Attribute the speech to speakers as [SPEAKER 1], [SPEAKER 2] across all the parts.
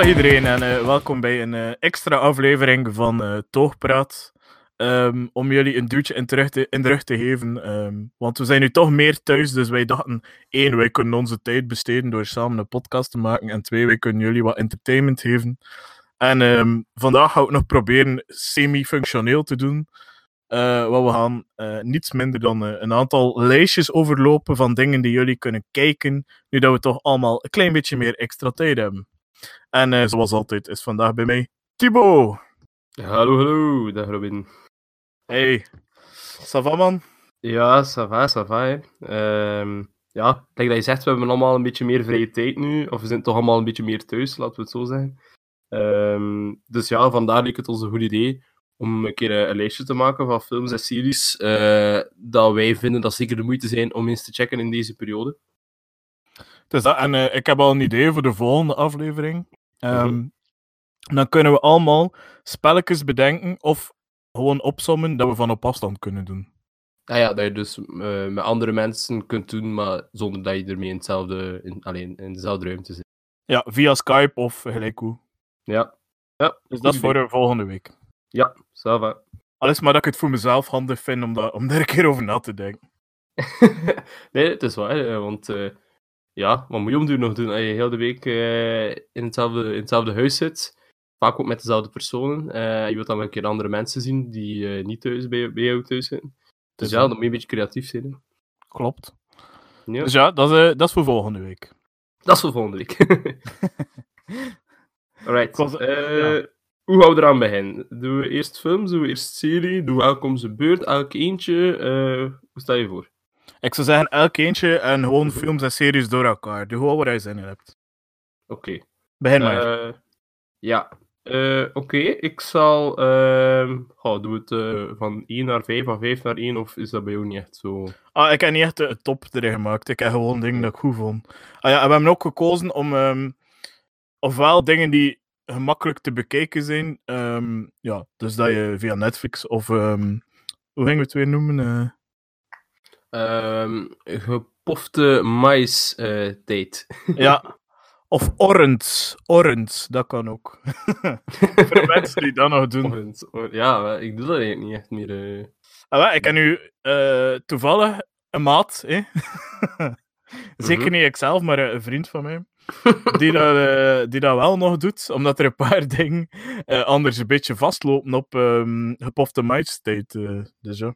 [SPEAKER 1] Hallo dag iedereen en eh, welkom bij een eh, extra aflevering van eh Toogpraat. Ehm, om jullie een duwtje in, terug te, in de rug te geven. ehm, want we zijn nu toch meer thuis, dus wij dachten: één, wij kunnen onze tijd besteden door samen een podcast te maken. En twee, wij kunnen jullie wat entertainment geven. En ehm, vandaag gaan we het nog proberen semi-functioneel te doen. Wat we gaan niets minder dan een aantal lijstjes overlopen van dingen die jullie kunnen kijken, nu dat we toch allemaal een klein beetje meer extra tijd hebben. En eh, zoals altijd is vandaag bij mij Thibaut.
[SPEAKER 2] Hallo, hallo, dag Robin.
[SPEAKER 1] Hey, ça va, man?
[SPEAKER 2] Ja, ça va, ça va. Hè. Ehm, ja, like dat je zegt, we hebben allemaal een beetje meer vrije tijd nu. Of we zijn toch allemaal een beetje meer thuis, laten we het zo zeggen. Ehm, dus ja, vandaar leek het ons een goed idee om een keer eh, een lijstje te maken van films en series eh, dat wij vinden dat zeker de moeite zijn om eens te checken in deze periode.
[SPEAKER 1] Dus dat, en ik heb al een idee voor de volgende aflevering. Ehm,
[SPEAKER 2] Mhm.
[SPEAKER 1] Dan kunnen we allemaal spelletjes bedenken of gewoon opsommen dat we van op afstand kunnen doen.
[SPEAKER 2] Ah ja, dat je dus eh, met andere mensen kunt doen, maar zonder dat je ermee in, hetzelfde, in, alleen in dezelfde ruimte zit.
[SPEAKER 1] Ja, via Skype of gelijk hoe.
[SPEAKER 2] Ja. Ja,
[SPEAKER 1] Dus dat is voor volgende week.
[SPEAKER 2] Ja, va.
[SPEAKER 1] Alles maar dat ik het voor mezelf handig vind om, dat, om daar een keer over na te denken.
[SPEAKER 2] nee, het is waar, eh, want eh, ja, wat moet je om doen nog doen als je heel de week eh, in, hetzelfde, in hetzelfde huis zit? Vaak ook met dezelfde personen. Eh, je wilt dan een keer andere mensen zien die eh, niet thuis bij, bij jou thuis zitten. Dus
[SPEAKER 1] Dus
[SPEAKER 2] ja, dan moet je een beetje creatief zijn. hè.
[SPEAKER 1] Klopt.
[SPEAKER 2] Ja.
[SPEAKER 1] Dus ja, dat is, dat is voor volgende week.
[SPEAKER 2] Dat is voor volgende week. Alright.
[SPEAKER 1] Ik was- ja.
[SPEAKER 2] Hoe gaan we eraan beginnen? Doen we eerst films, doen we eerst serie, doen we elk om zijn beurt, elk eentje? Hoe sta je voor?
[SPEAKER 1] Ik zou zeggen, elk eentje en gewoon films en series door elkaar. Doe gewoon waar je zin in hebt.
[SPEAKER 2] Oké.
[SPEAKER 1] Begin maar.
[SPEAKER 2] Eh, ja, Eh, oké. Ik zal. ehm oh, doe het eh, van 1 naar 5, van 5 naar 1, of is dat bij jou niet echt zo?
[SPEAKER 1] Ah, ik heb niet echt de top erin gemaakt. Ik heb gewoon dingen dat ik goed vond. Ah ja, en we hebben ook gekozen om ehm, ofwel dingen die gemakkelijk te bekijken zijn. ehm, ja, dus dat je via Netflix of hoe gingen we het weer noemen? Eh,
[SPEAKER 2] Ehm, gepofte mais tijd.
[SPEAKER 1] ja, of Orange. Orange, dat kan ook. Voor de mensen die dat nog doen.
[SPEAKER 2] Ja, ik doe dat eigenlijk niet echt meer. eh.
[SPEAKER 1] Ah, ik heb nu eh, toevallig een maat, zeker
[SPEAKER 2] Mhm.
[SPEAKER 1] niet ikzelf, maar een vriend van mij, die dat, die dat wel nog doet, omdat er een paar dingen anders een beetje vastlopen op ehm gepofte majesteit. eh dus ja.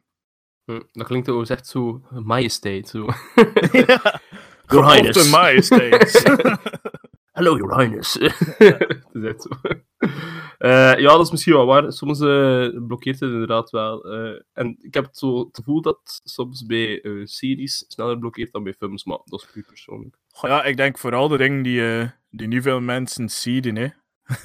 [SPEAKER 2] Hm, Dat klinkt ook echt zo majesteit. Zo.
[SPEAKER 1] ja.
[SPEAKER 2] Your Highness.
[SPEAKER 1] majesteit.
[SPEAKER 2] Hello, Your Highness. Het is echt zo. Eh, ja, dat is misschien wel waar. Soms eh, blokkeert het inderdaad wel. Eh, en ik heb het zo het gevoel dat soms bij eh, series sneller blokkeert dan bij films, maar dat is puur persoonlijk.
[SPEAKER 1] Goh, ja, ik denk vooral de dingen die, eh, die niet veel mensen zien, hè.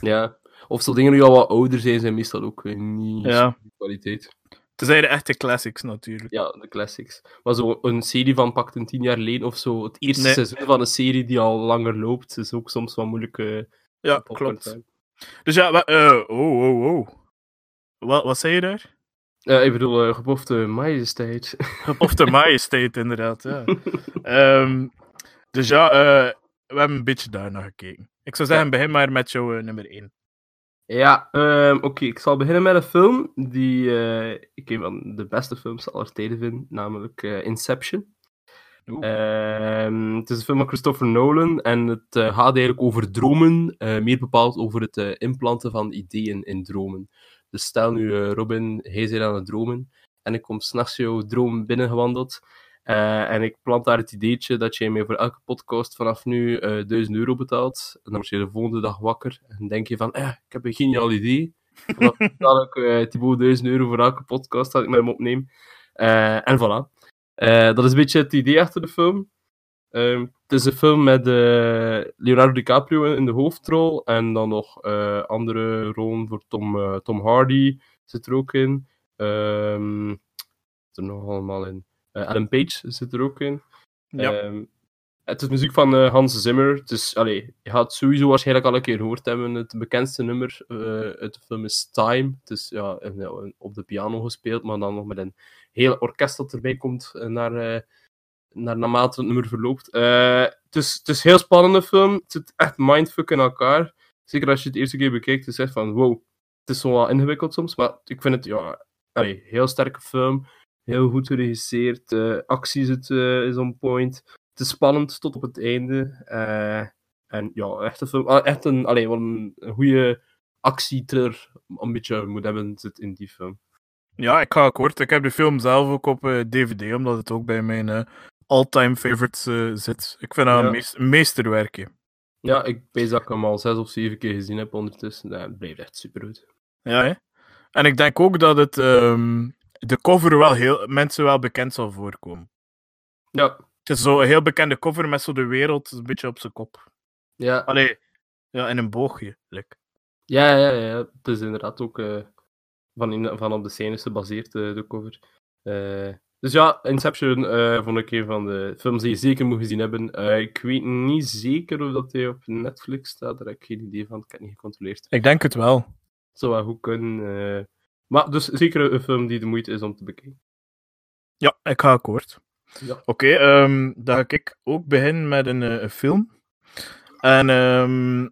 [SPEAKER 2] Ja. Of zo dingen die al wat ouder zijn, zijn meestal ook niet
[SPEAKER 1] Ja.
[SPEAKER 2] kwaliteit.
[SPEAKER 1] Het zijn de echte classics, natuurlijk.
[SPEAKER 2] Ja, de classics. Maar zo een serie van pakt een tien jaar geleden of zo, het eerste
[SPEAKER 1] Nee.
[SPEAKER 2] seizoen van een serie die al langer loopt, is ook soms wel moeilijk. eh,
[SPEAKER 1] Ja, klopt. Dus ja, eh, oh, oh, oh. Wat, wat zei je daar?
[SPEAKER 2] Eh, ik bedoel, eh, gepofte majesteit.
[SPEAKER 1] Gepofte majesteit, inderdaad. Ja. Ehm, dus ja, eh, we hebben een beetje daarna gekeken. Ik zou zeggen, begin maar met jouw nummer 1.
[SPEAKER 2] Ja, ehm, oké. Ik zal beginnen met een film die eh, ik een van de beste films aller tijden vind, namelijk eh, Inception. Ehm, het is een film van Christopher Nolan en het eh, gaat eigenlijk over dromen, meer bepaald over het implanten van ideeën in dromen. Dus stel nu, Robin, hij zit aan het dromen en ik kom s'nachts jouw droom binnengewandeld eh, en ik plant daar het ideetje dat jij mij voor elke podcast vanaf nu eh 1000 euro betaalt. En dan word je de volgende dag wakker en denk je van, eh, ik heb een geniaal idee. Nu betaal ik eh Thibaut 1000 euro voor elke podcast dat ik met hem opneem. En voilà. Dat is een beetje het idee achter de film. Ehm, het is een film met Leonardo DiCaprio in de hoofdrol. En dan nog andere rollen voor Tom, Tom Hardy zit er ook in. Ehm zit er nog allemaal in. Eh, Adam Page zit er ook in.
[SPEAKER 1] Ja.
[SPEAKER 2] Ehm, het is muziek van eh, Hans Zimmer. Het is, allee, je gaat het sowieso waarschijnlijk al een keer gehoord hebben. Het bekendste nummer eh, uit de film is Time. Het is ja, op de piano gespeeld, maar dan nog met een heel orkest dat erbij komt naar, eh, naar, naarmate het nummer verloopt. Het, is, het is een heel spannende film. Het zit echt mindfuck in elkaar. zeker als je het eerste keer bekijkt, is echt van wow, het is zo wat ingewikkeld soms, maar ik vind het ja, allee, heel sterke film, heel goed geregisseerd, de actie zit, eh, is on point, het is spannend tot op het einde. eh, en ja, echt een film, ah, echt een, wat een, een goede actietriller een beetje moet hebben zit in die film.
[SPEAKER 1] Ja, ik ga akkoord. Ik heb de film zelf ook op eh, DVD, omdat het ook bij mijn eh, all-time favorites eh, zit. Ik vind dat
[SPEAKER 2] Ja.
[SPEAKER 1] een, mees- een meesterwerkje.
[SPEAKER 2] Ja, ik weet dat ik hem al zes of zeven keer gezien heb ondertussen. Het blijft echt super goed.
[SPEAKER 1] Ja, hè? En ik denk ook dat het, ehm, de cover wel heel, mensen wel bekend zal voorkomen.
[SPEAKER 2] Ja,
[SPEAKER 1] Het is zo een heel bekende cover met zo de wereld een beetje op zijn kop.
[SPEAKER 2] ja,
[SPEAKER 1] Allee, ja, in een boogje. like.
[SPEAKER 2] ja, ja, ja. Het is inderdaad ook eh, van, in, van op de scènes gebaseerd, eh, de cover. Eh, dus ja, Inception vond ik een van de films die je zeker moet gezien hebben. Ik weet niet zeker of dat hij op Netflix staat, daar heb ik geen idee van. Ik heb het niet gecontroleerd.
[SPEAKER 1] Ik denk het wel.
[SPEAKER 2] Zou wel goed kunnen. Maar dus zeker een film die de moeite is om te bekijken.
[SPEAKER 1] Ja, ik ga akkoord.
[SPEAKER 2] Ja.
[SPEAKER 1] Oké, ehm, dan ga ik ook beginnen met een, eh, een film. En ehm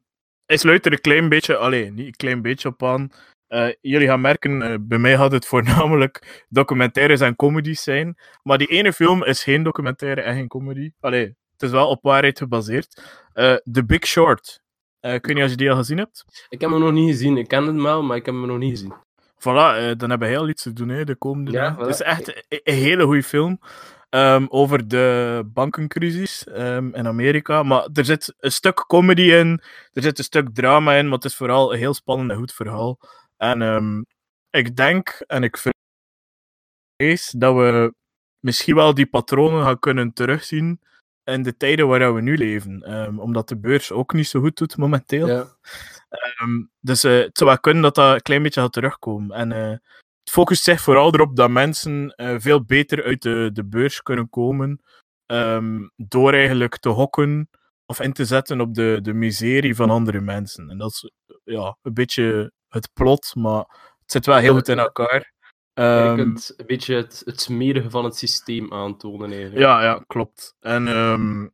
[SPEAKER 1] hij sluit er een klein beetje, alleen niet een klein beetje op aan. Eh, jullie gaan merken, eh, bij mij had het voornamelijk documentaires en comedies zijn. Maar die ene film is geen documentaire en geen comedy. Allee, het is wel op waarheid gebaseerd. Eh The Big Short. Ik weet niet als je die al gezien hebt.
[SPEAKER 2] Ik heb hem nog niet gezien. Ik ken hem wel, maar ik heb hem nog niet gezien.
[SPEAKER 1] Voilà, eh, dan hebben we heel iets te doen hè, de komende
[SPEAKER 2] Ja, voilà.
[SPEAKER 1] Het is echt een, een hele goede film ehm, over de bankencrisis ehm, in Amerika. Maar er zit een stuk comedy in, er zit een stuk drama in, maar het is vooral een heel spannend en goed verhaal. En ehm, ik denk en ik vrees dat we misschien wel die patronen gaan kunnen terugzien in de tijden waar we nu leven. Ehm, omdat de beurs ook niet zo goed doet momenteel.
[SPEAKER 2] Ja.
[SPEAKER 1] Ehm, dus eh, het zou wel kunnen dat dat een klein beetje gaat terugkomen. En eh, het focust zich vooral erop dat mensen eh, veel beter uit de, de beurs kunnen komen. ehm, door eigenlijk te hokken of in te zetten op de, de miserie van andere mensen. En dat is ja, een beetje het plot, maar het zit wel heel goed in elkaar.
[SPEAKER 2] Je
[SPEAKER 1] Ehm,
[SPEAKER 2] kunt een beetje het, het smerige van het systeem aantonen, eigenlijk.
[SPEAKER 1] ja, ja, klopt. En ehm,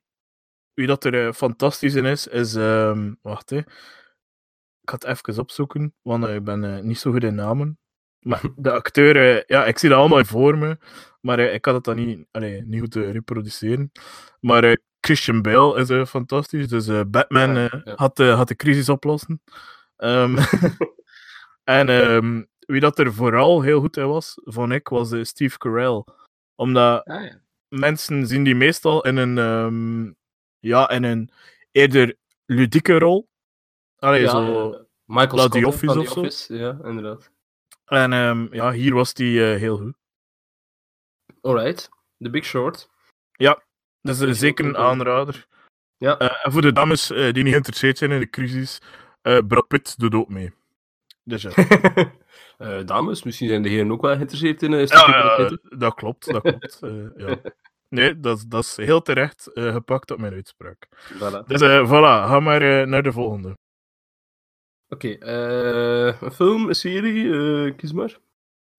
[SPEAKER 1] wie dat er eh, fantastisch in is, is. ehm, wacht hè. Ik ga het even opzoeken, want eh, ik ben eh, niet zo goed in namen. Maar de acteur, ja, ik zie dat allemaal voor me, maar ik kan het dan niet, allee, niet goed reproduceren. Maar Christian Bale is fantastisch, dus Batman
[SPEAKER 2] Ja, ja.
[SPEAKER 1] Had, de, had de crisis oplossen. Ehm, en ehm, wie dat er vooral heel goed in was, vond ik, was eh, Steve Carell. Omdat
[SPEAKER 2] Ah, ja.
[SPEAKER 1] mensen zien die meestal in een, ehm, ja, in een eerder ludieke rol. Allee,
[SPEAKER 2] Ja,
[SPEAKER 1] zo.
[SPEAKER 2] Michael Scott
[SPEAKER 1] Office
[SPEAKER 2] van
[SPEAKER 1] of.
[SPEAKER 2] Office, Ja, inderdaad.
[SPEAKER 1] En ehm, ja, hier was die eh, heel goed.
[SPEAKER 2] Alright. The Big Short.
[SPEAKER 1] Dat is eh, zeker een aanrader.
[SPEAKER 2] Ja.
[SPEAKER 1] En voor de dames die niet geïnteresseerd zijn in de crisis, Brad Pitt doet ook mee. Dus ja.
[SPEAKER 2] Eh, dames, misschien zijn de heren ook wel geïnteresseerd in stukje
[SPEAKER 1] Ja, dat klopt, dat klopt. eh, ja. Nee, dat, is- dat is heel terecht eh, gepakt op mijn uitspraak.
[SPEAKER 2] Voilà.
[SPEAKER 1] Dus eh, voilà, ga maar eh, naar de volgende.
[SPEAKER 2] Oké, eh, een film, een serie, eh, kies maar.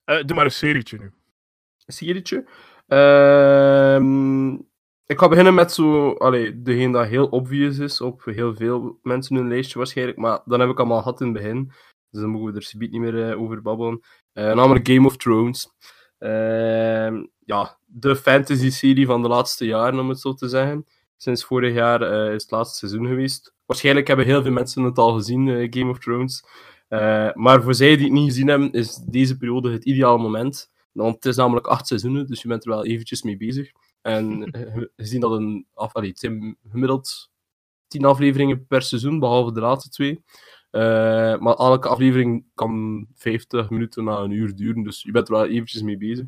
[SPEAKER 1] Eh, doe maar een serietje nu.
[SPEAKER 2] Een serietje. Ehm, ik ga beginnen met zo, allee, degene dat heel obvious is op heel veel mensen hun lijstje waarschijnlijk, maar dan heb ik allemaal gehad in het begin, dus dan mogen we er subiet niet meer eh, over babbelen. Eh, namelijk Game of Thrones. Ehm, ja, de fantasy-serie van de laatste jaren, om het zo te zeggen. Sinds vorig jaar eh, is het laatste seizoen geweest. Waarschijnlijk hebben heel veel mensen het al gezien, eh, Game of Thrones. Eh, maar voor zij die het niet gezien hebben, is deze periode het ideale moment. Want het is namelijk acht seizoenen, dus je bent er wel eventjes mee bezig. En eh, gezien dat een af, allee, het zijn gemiddeld tien afleveringen per seizoen, behalve de laatste twee. Eh, maar elke aflevering kan 50 minuten na een uur duren, dus je bent er wel eventjes mee bezig.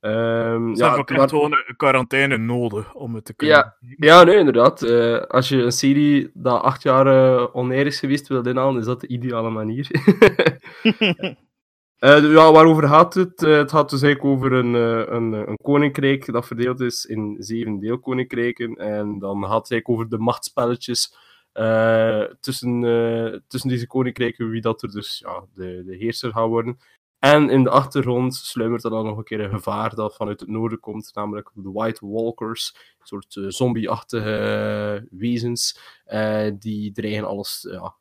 [SPEAKER 1] Ze
[SPEAKER 2] ja,
[SPEAKER 1] echt
[SPEAKER 2] maar-
[SPEAKER 1] gewoon een quarantaine nodig om het te kunnen.
[SPEAKER 2] Ja. ja, nee, inderdaad. Eh, als je een serie dat acht jaar uh, onair is geweest wil inhalen, is dat de ideale manier. Uh, ja, waarover gaat het? Uh, het gaat dus eigenlijk over een, een, een, koninkrijk dat verdeeld is in zeven deelkoninkrijken. En dan gaat het eigenlijk over de machtsspelletjes uh, tussen, tussen deze koninkrijken, wie dat er dus ja, de, de heerser gaat worden. En in de achtergrond sluimert er dan nog een keer een gevaar dat vanuit het noorden komt, namelijk de White Walkers, een soort zombie-achtige wezens, die dreigen alles ja,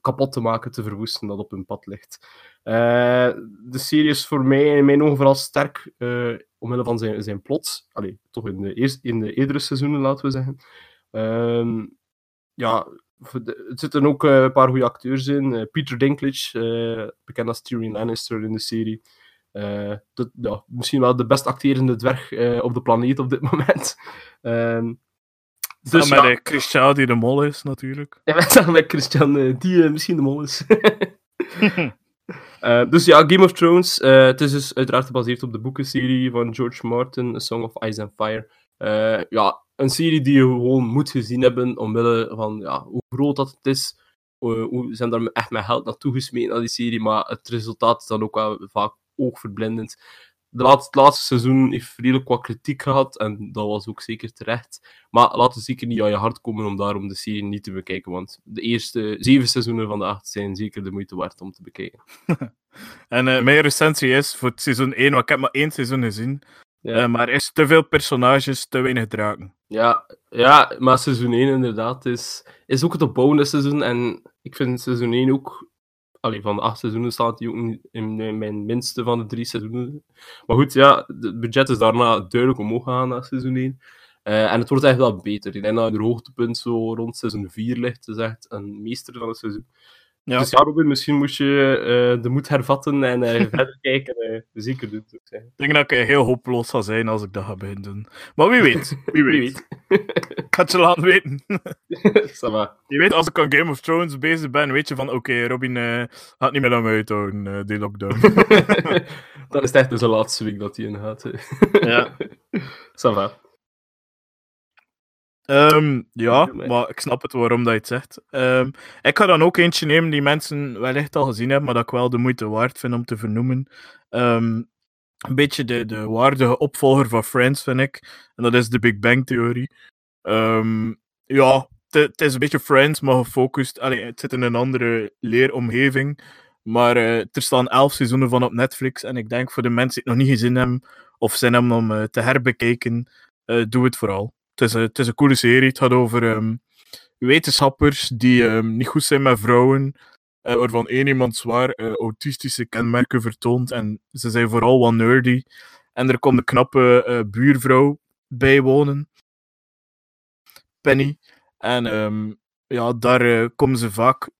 [SPEAKER 2] kapot te maken, te verwoesten dat op hun pad ligt. Eh, de serie is voor mij in mijn ogen vooral sterk uh, omwille van zijn, zijn plot. Allee, toch in de, eerste, in de eerdere seizoenen, laten we zeggen. Ehm, ja, er zitten ook uh, een paar goede acteurs in. Peter Dinklage, bekend als Tyrion Lannister in de serie. Dat, ja, misschien wel de best acterende dwerg op de planeet op dit moment. Um,
[SPEAKER 1] dus met ja. Christian die de mol is, natuurlijk.
[SPEAKER 2] Ja, met, met Christian die misschien de mol is. Uh, dus ja, Game of Thrones. Uh, het is dus uiteraard gebaseerd op de boekenserie van George Martin, A Song of Ice and Fire. Uh, ja, een serie die je gewoon moet gezien hebben, omwille van ja, hoe groot dat het is. hoe zijn daar echt met geld naartoe gesmeten naar die serie, maar het resultaat is dan ook wel vaak oogverblindend de laatste, het laatste seizoen heeft redelijk wat kritiek gehad. En dat was ook zeker terecht. Maar laat het zeker niet aan je hart komen om daarom de serie niet te bekijken. Want de eerste zeven seizoenen van de acht zijn zeker de moeite waard om te bekijken.
[SPEAKER 1] en uh, mijn recensie is voor het seizoen 1, want ik heb maar één seizoen gezien. Ja. Uh, maar er is te veel personages, te weinig draken.
[SPEAKER 2] Ja, ja maar seizoen 1 inderdaad is, is ook het opbouwende seizoen. En ik vind seizoen 1 ook allee, van de acht seizoenen staat hij ook in mijn minste van de drie seizoenen. Maar goed, ja, het budget is daarna duidelijk omhoog gegaan na seizoen 1. Uh, eh, en het wordt echt wel beter. Ik denk dat het hoogtepunt zo rond seizoen 4 ligt. Het is echt een meester van het seizoen. Ja. Dus ja, Robin, misschien moest je uh, de moed hervatten en uh, verder kijken. zeker doen, ik
[SPEAKER 1] denk dat ik heel hopeloos zal zijn als ik dat ga beginnen doen. Maar wie weet. Wie weet. ik ga het je laten weten. je weet, als ik aan Game of Thrones bezig ben, weet je van, oké, Robin gaat niet meer lang uithouden, die lockdown.
[SPEAKER 2] dat is echt de laatste week dat hij in gaat.
[SPEAKER 1] ja.
[SPEAKER 2] Ça
[SPEAKER 1] Um, ja, maar ik snap het waarom dat je het zegt. Um, ik ga dan ook eentje nemen die mensen wellicht al gezien hebben, maar dat ik wel de moeite waard vind om te vernoemen. Um, een beetje de, de waardige opvolger van Friends, vind ik. En dat is de Big Bang Theorie. ja, het is een beetje Friends, maar gefocust. Allee, het zit in een andere leeromgeving. Maar uh, er staan elf seizoenen van op Netflix. En ik denk voor de mensen die het nog niet gezien hebben, of zin hebben om uh, te herbekijken, uh, doe het vooral is het is een coole serie. Het gaat over um, wetenschappers die um, niet goed zijn met vrouwen. Uh, waarvan één iemand zwaar uh, autistische kenmerken vertoont. En ze zijn vooral wat nerdy. En er komt een knappe uh, buurvrouw bij wonen. Penny. En um, ja, daar komen ze vaak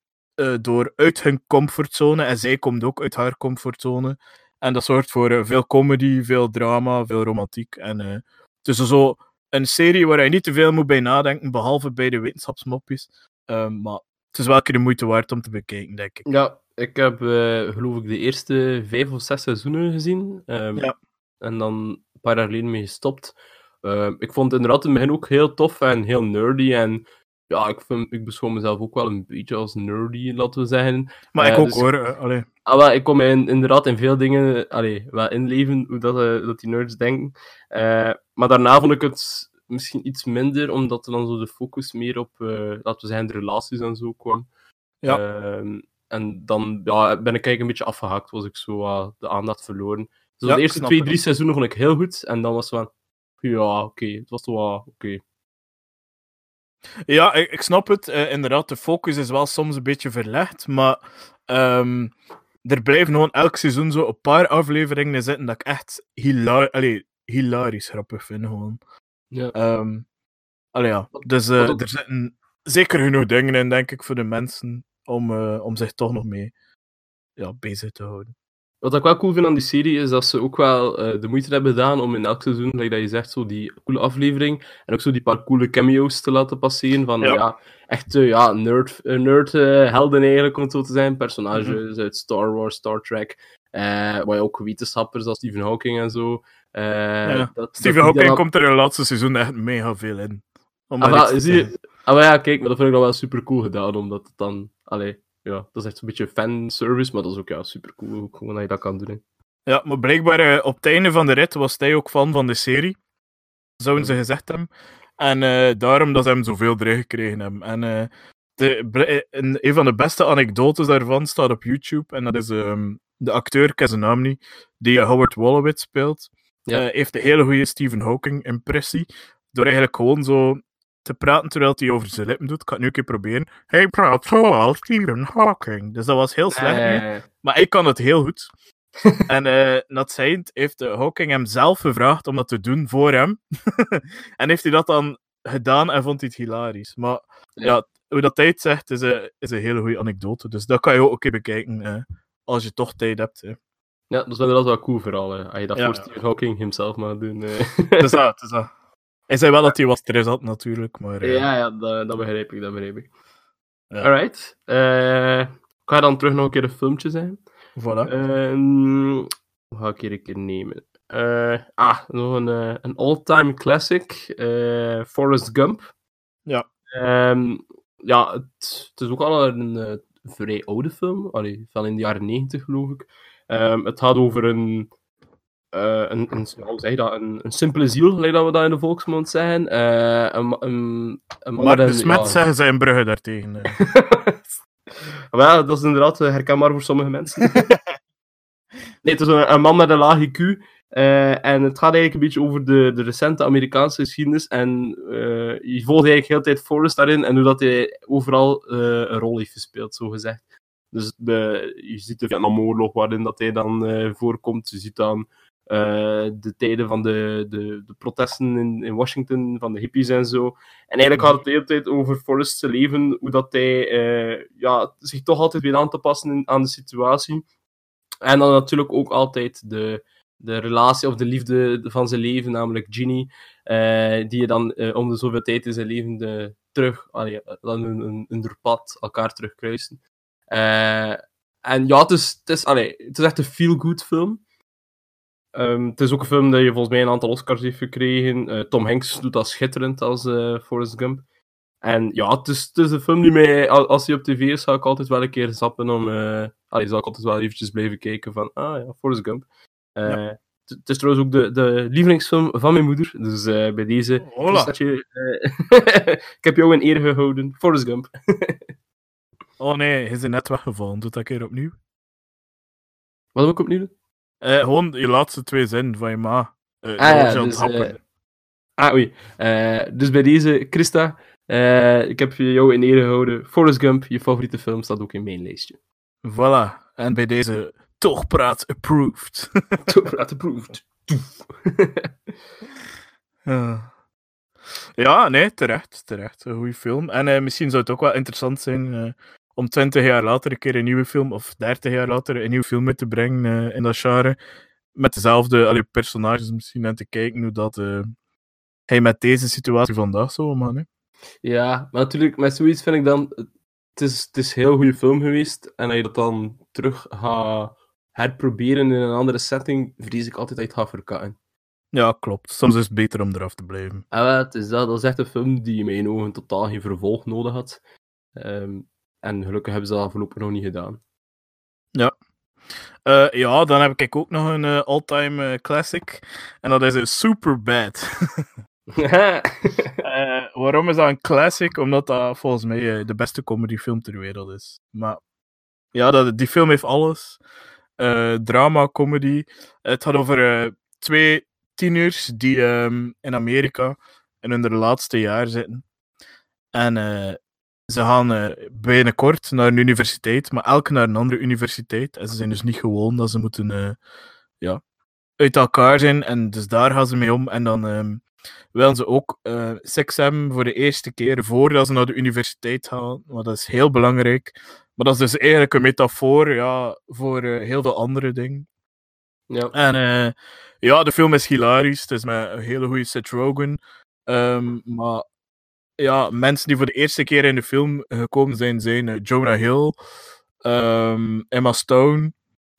[SPEAKER 1] door uit hun comfortzone. En zij komt ook uit haar comfortzone. En dat zorgt voor veel comedy, veel drama, veel romantiek. En het is zo een serie waar je niet te veel moet bij nadenken, behalve bij de wetenschapsmopjes. Um, maar het is wel een keer de moeite waard om te bekijken, denk ik.
[SPEAKER 2] Ja, ik heb uh, geloof ik de eerste vijf of zes seizoenen gezien. Um, ja. En dan een paar jaar geleden mee gestopt. Uh, ik vond het inderdaad in het begin ook heel tof en heel nerdy. En ja, ik, vind, ik beschouw mezelf ook wel een beetje als nerdy, laten we zeggen.
[SPEAKER 1] Maar ik uh, ook dus, hoor. Allee.
[SPEAKER 2] Ah, wel, ik kom in, inderdaad in veel dingen allee, wel inleven hoe dat, uh, dat die nerds denken. Uh, maar daarna vond ik het misschien iets minder, omdat er dan zo de focus meer op, laten we zeggen, de relaties en zo kwam. Ja. Ehm, en dan ja, ben ik eigenlijk een beetje afgehaakt, was ik zo de aandacht verloren. Dus ja, de eerste twee, drie seizoenen vond ik heel goed. En dan was het van, ja, oké, het was wel oké.
[SPEAKER 1] Ja, ik, ik, snap het. Uh, inderdaad, de focus is wel soms een beetje verlegd, maar um, er blijven gewoon elk seizoen zo een paar afleveringen zitten dat ik echt hilar allee, hilarisch grappig vind. Gewoon. Ja. Um, allee, ja. Dus uh, er zitten zeker genoeg dingen in, denk ik, voor de mensen om, uh, om zich toch nog mee ja, bezig te houden.
[SPEAKER 2] Wat ik wel cool vind aan die serie is dat ze ook wel uh, de moeite hebben gedaan om in elk seizoen, like dat je zegt, zo die coole aflevering en ook zo die paar coole cameo's te laten passeren van ja, ja echt uh, ja, nerd, uh, nerd helden eigenlijk, om het zo te zijn. Personages mm -hmm. uit Star Wars, Star Trek, maar ook wetenschappers als Stephen Hawking en zo.
[SPEAKER 1] Ja. Dat, Stephen Hawking dan... komt er in het laatste seizoen echt mega veel in.
[SPEAKER 2] Ah, maar, zie je, ah, maar ja, kijk, maar dat vind ik dan wel super cool gedaan, omdat het dan, allee, ja, dat is echt een beetje fanservice, maar dat is ook ja, super cool gewoon dat je dat kan doen.
[SPEAKER 1] Ja, maar blijkbaar uh, op het einde van de rit was hij ook fan van de serie. Zouden ze gezegd hebben. En uh, daarom dat ze hem zoveel erin gekregen hebben. En uh, de, een, van de beste anekdotes daarvan staat op YouTube. En dat is um, de acteur, ik zijn naam niet, die Howard Wolowitz speelt. Ja. heeft een hele goede Stephen Hawking impressie. Door eigenlijk gewoon zo te praten terwijl hij over zijn lippen doet. Ik ga het nu een keer proberen. Hij praat zoals Stephen Hawking. Dus dat was heel slecht. Maar ik kan het heel goed. en eh dat zijnd heeft eh, Hawking hem zelf gevraagd om dat te doen voor hem. en heeft hij dat dan gedaan en vond hij het hilarisch. Maar ja,
[SPEAKER 2] Ja.
[SPEAKER 1] hoe dat het zegt, is een, is een hele goede anekdote. Dus dat kan je ook een keer bekijken eh, als je toch tijd hebt.
[SPEAKER 2] Ja, dat is wel cool vooral. hè. Als je dat
[SPEAKER 1] Ja.
[SPEAKER 2] voor Stephen Hawking himself mag doen.
[SPEAKER 1] Dus dat, dus dat. Hij zei wel dat hij wat stress had, natuurlijk. Maar eh,
[SPEAKER 2] ja, ja dat, dat begrijp ik, dat begrijp ik.
[SPEAKER 1] Ja.
[SPEAKER 2] Alright. eh, ik ga dan terug nog een keer een filmpje zijn.
[SPEAKER 1] voilà.
[SPEAKER 2] Wat ga ik hier een keer nemen? Eh, ah, nog een, een all-time classic. Forrest Gump.
[SPEAKER 1] Ja.
[SPEAKER 2] Ehm, ja, het, het is ook al een vrij oude film. Allee, van in de jaren 90 geloof ik. Ehm, het gaat over een, eh, een, een, hoe zeg je dat? Een, een simpele ziel, gelijk dat we dat in de volksmond zeggen. Eh, een, een, een
[SPEAKER 1] Maar de smet
[SPEAKER 2] ja.
[SPEAKER 1] zeggen zij in Brugge daartegen.
[SPEAKER 2] ja, dat is inderdaad eh, herkenbaar voor sommige mensen. nee, het is een, een man met een laag IQ. en het gaat eigenlijk een beetje over de, de recente Amerikaanse geschiedenis. En je volgt eigenlijk heel de tijd Forrest daarin. En hoe dat hij overal een rol heeft gespeeld, zo gezegd. Dus de, je ziet de Vietnamoorlog waarin dat hij dan voorkomt. Je ziet dan de tijden van de, de, de protesten in, in Washington, van de hippies en zo. En eigenlijk gaat het de hele tijd over Forrest's leven, hoe dat hij eh, ja, zich toch altijd weer aan te passen aan de situatie. En dan natuurlijk ook altijd de, de relatie of de liefde van zijn leven, namelijk Ginny, eh, die je dan eh, om de zoveel tijd in zijn leven de, terug, allee, dan een, een, een doorpad elkaar terugkruisen. Eh, en ja, het is, het, is, allee, het is echt een feel-good film. Ehm, het is ook een film dat je volgens mij een aantal Oscars heeft gekregen. Eh, Tom Hanks doet dat schitterend als eh Forrest Gump. En ja, het is, het is een film die mij, al- als hij op tv is, zou ik altijd wel een keer zappen om... allee, zou ik altijd wel eventjes blijven kijken van, ah ja, Forrest Gump.
[SPEAKER 1] Ja.
[SPEAKER 2] Het is trouwens ook de, de lievelingsfilm van mijn moeder, dus bij deze...
[SPEAKER 1] Hola.
[SPEAKER 2] dat je, ik heb jou in eer gehouden, Forrest Gump.
[SPEAKER 1] Oh nee, hij is net weggevallen. Doe dat een keer opnieuw.
[SPEAKER 2] Wat moet ik opnieuw doen?
[SPEAKER 1] Eh, gewoon je laatste twee zinnen van je ma. Eh,
[SPEAKER 2] Ah ja,
[SPEAKER 1] je het
[SPEAKER 2] dus, eh, Ah, oei. Dus bij deze, Christa, ik heb jou in ere gehouden. Forrest Gump, je favoriete film, staat ook in mijn lijstje.
[SPEAKER 1] Voilà. En bij deze toch praat approved.
[SPEAKER 2] Approved.
[SPEAKER 1] Ja. Ja, nee, terecht, terecht. Een goede film. En misschien zou het ook wel interessant zijn om 20 jaar later een keer een nieuwe film, of 30 jaar later een nieuwe film mee te brengen eh, in dat genre. Met dezelfde allee, personages misschien en te kijken hoe dat eh, hij met deze situatie vandaag zou omgaan. hè.
[SPEAKER 2] Ja, maar natuurlijk, met zoiets vind ik dan... Het is, het is een heel goede film geweest. En als je dat dan terug gaat herproberen in een andere setting, vrees ik altijd dat je het gaat.
[SPEAKER 1] Ja, klopt. Soms is het beter om eraf te blijven.
[SPEAKER 2] Ah, wel, het is dat. Dat is echt een film die in mijn ogen totaal geen vervolg nodig had. Ehm, en gelukkig hebben ze dat voorlopig nog niet gedaan.
[SPEAKER 1] Eh, ja, dan heb ik ook nog een eh, all-time eh, classic. En dat is een Superbad. Waarom is dat een classic? Omdat dat volgens mij de beste comedyfilm ter wereld is. Maar ja, dat, die film heeft alles. Drama, comedy. Het gaat over twee tieners die ehm, in Amerika in hun laatste jaar zitten. En eh, ze gaan eh, binnenkort naar een universiteit, maar elk naar een andere universiteit. En ze zijn dus niet gewoon dat ze moeten eh, ja, uit elkaar zijn. En dus daar gaan ze mee om. En dan ehm, willen ze ook eh, seks hebben voor de eerste keer voordat ze naar de universiteit gaan. Maar dat is heel belangrijk. Maar dat is dus eigenlijk een metafoor ja, voor heel veel andere dingen.
[SPEAKER 2] ja.
[SPEAKER 1] En ja, de film is hilarisch. Het is met een hele goede Seth Rogen. Ehm, maar ja, mensen die voor de eerste keer in de film gekomen zijn, zijn eh, Jonah Hill, ehm, Emma Stone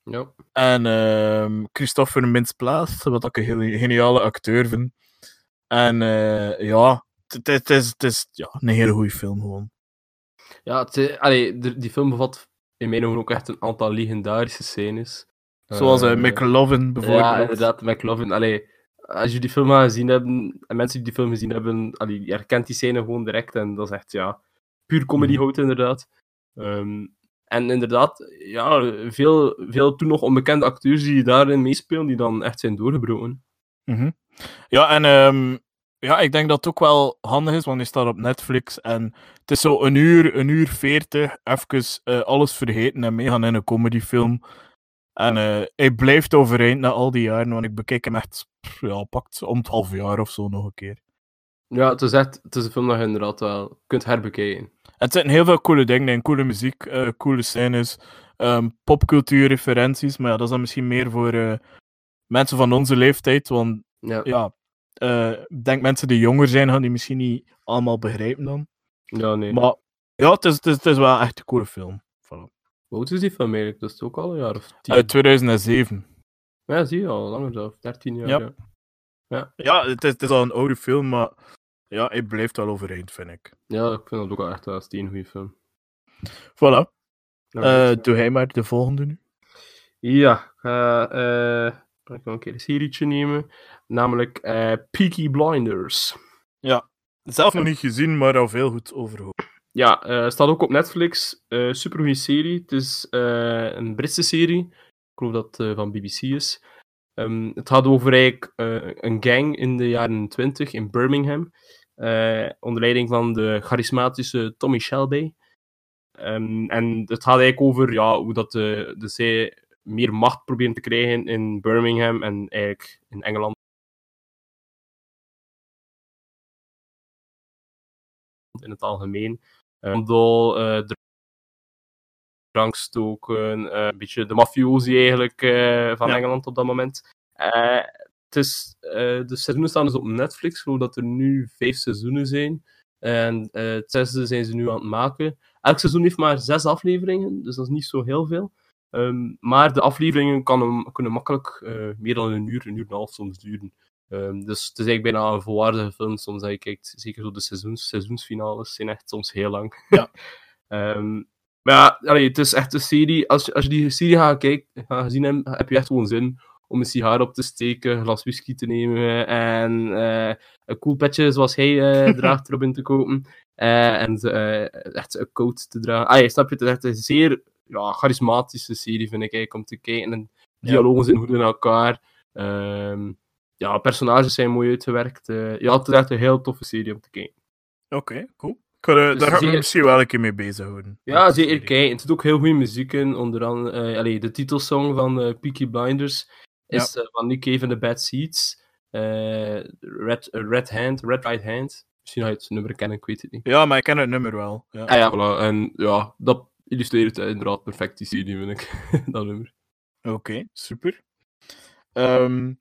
[SPEAKER 2] ja.
[SPEAKER 1] en ehm, Christopher Mintz-Plasse, wat ik een hele geniale acteur vind. En eh, ja, het- is, het is ja, een hele goede film gewoon.
[SPEAKER 2] Ja, het, is- allee, de- die film bevat in mijn ogen ook echt een aantal legendarische scènes.
[SPEAKER 1] Zoals eh,
[SPEAKER 2] Eh,
[SPEAKER 1] McLovin bijvoorbeeld.
[SPEAKER 2] Ja, inderdaad, McLovin. Allee, als je die film al gezien hebben, en mensen die die film gezien hebben, allee, je herkent die scène gewoon direct. En dat is echt, ja, puur comedy
[SPEAKER 1] Mhm.
[SPEAKER 2] hout, inderdaad. Ehm, en inderdaad, ja, veel, veel toen nog onbekende acteurs die daarin meespelen, die dan echt zijn doorgebroken.
[SPEAKER 1] Mhm. Ja, en ehm, ja, ik denk dat het ook wel handig is, want die staat op Netflix. En het is zo een uur, een uur veertig, even uh, alles vergeten en meegaan in een comedyfilm. En uh, hij blijft overeind na al die jaren, want ik bekijk hem echt, ja, pakt om het half jaar of zo nog een keer.
[SPEAKER 2] Ja, het is echt, het is een film dat je inderdaad wel kunt herbekijken.
[SPEAKER 1] Het zijn heel veel coole dingen in, coole muziek, uh, coole scènes, um, popcultuurreferenties, maar ja, dat is dan misschien meer voor mensen van onze leeftijd, want ja, ja ik denk mensen die jonger zijn, gaan die misschien niet allemaal begrijpen dan.
[SPEAKER 2] Ja, nee.
[SPEAKER 1] Maar ja, het is, het is, het is wel echt een coole film. Voilà.
[SPEAKER 2] Hoe oud is die film eigenlijk? Dat is ook al een jaar of tien?
[SPEAKER 1] Uit 2007.
[SPEAKER 2] Ja, zie je al, langer zelf. 13 jaar.
[SPEAKER 1] Ja,
[SPEAKER 2] ja.
[SPEAKER 1] ja. ja het, is, het is al een oude film, maar ja, hij blijft wel overeind, vind ik.
[SPEAKER 2] Ja, ik vind dat ook wel echt wel een goede film.
[SPEAKER 1] Voilà. Uh, doe hij maar de volgende nu.
[SPEAKER 2] Ja, uh, uh, ik ga een keer een serietje nemen. Namelijk uh, Peaky Blinders.
[SPEAKER 1] Ja, zelf nog niet gezien, maar al veel goed over
[SPEAKER 2] Ja, uh, staat ook op Netflix. Uh, supergoeie serie. Het is een Britse serie. Ik geloof dat het van BBC is. Um, het gaat over eigenlijk een gang in de jaren 20 in Birmingham. onder leiding van de charismatische Tommy Shelby. Um, en het gaat eigenlijk over ja, hoe dat de, de zij meer macht proberen te krijgen in Birmingham en eigenlijk in Engeland. In het algemeen. Handel, uh, uh, drankstoken, uh, een beetje de mafiosi eigenlijk uh, van ja. Engeland op dat moment. het is, de seizoenen staan dus op Netflix, ik geloof dat er nu vijf seizoenen zijn. En het zesde zijn ze nu aan het maken. Elk seizoen heeft maar zes afleveringen, dus dat is niet zo heel veel. Um, maar de afleveringen kan, kunnen makkelijk uh, meer dan een uur, een uur en een half soms duren. Um, dus het is eigenlijk bijna een volwaardige film soms dat je kijkt. Zeker zo de seizoens, seizoensfinales zijn echt soms heel lang.
[SPEAKER 1] Ja.
[SPEAKER 2] um, maar ja, allee, het is echt een serie. Als je, als je die serie gaat, kijken, gaat gezien hebt, heb je echt gewoon zin om een sigaar op te steken, een glas whisky te nemen en uh, een cool petje zoals hij uh, draagt erop in te kopen. Uh, en echt een coat te dragen. Ah, je snap je, het is echt een zeer ja, charismatische serie, vind ik eigenlijk, om te kijken. En dialogen zijn goed in elkaar. Um, ja, personages zijn mooi uitgewerkt. Ja, het is echt een heel toffe serie om te kijken.
[SPEAKER 1] Oké, okay, cool. Kan, uh, dus daar ga ik me misschien wel een keer mee bezighouden.
[SPEAKER 2] Ja, zeker kijken. Het zit ook heel goede muziek in. Onder andere uh, allee, de titelsong van uh, Peaky Blinders is ja. van Nick Cave and the Bad Seeds. Red, Red Hand, Red Right Hand. Misschien ga je het nummer kennen, ik weet het niet.
[SPEAKER 1] Ja, maar ik ken het nummer wel. Ja,
[SPEAKER 2] ah, ja voilà. En ja, dat illustreert inderdaad perfect die serie, vind ik. dat nummer.
[SPEAKER 1] Oké, okay, super. Um,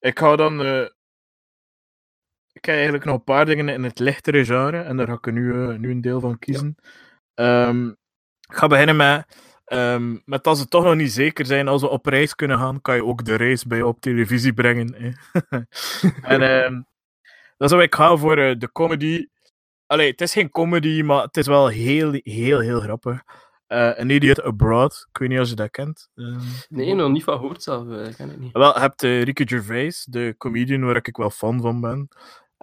[SPEAKER 1] ik ga dan. Ik heb eigenlijk nog een paar dingen in het lichtere genre en daar ga ik nu, uh, nu een deel van kiezen. Ja. Um, ik ga beginnen met. Um, met als ze toch nog niet zeker zijn als we op reis kunnen gaan, kan je ook de reis bij op televisie brengen. en um, dat is wat ik ga voor uh, de comedy Allee, het is geen comedy, maar het is wel heel, heel, heel grappig. Uh, An Idiot Abroad, ik weet niet of je dat kent.
[SPEAKER 2] Nee, nog niet van gehoord zelf, uh, ken ik niet.
[SPEAKER 1] Wel, je hebt uh, Ricky Gervais, de comedian waar ik wel fan van ben.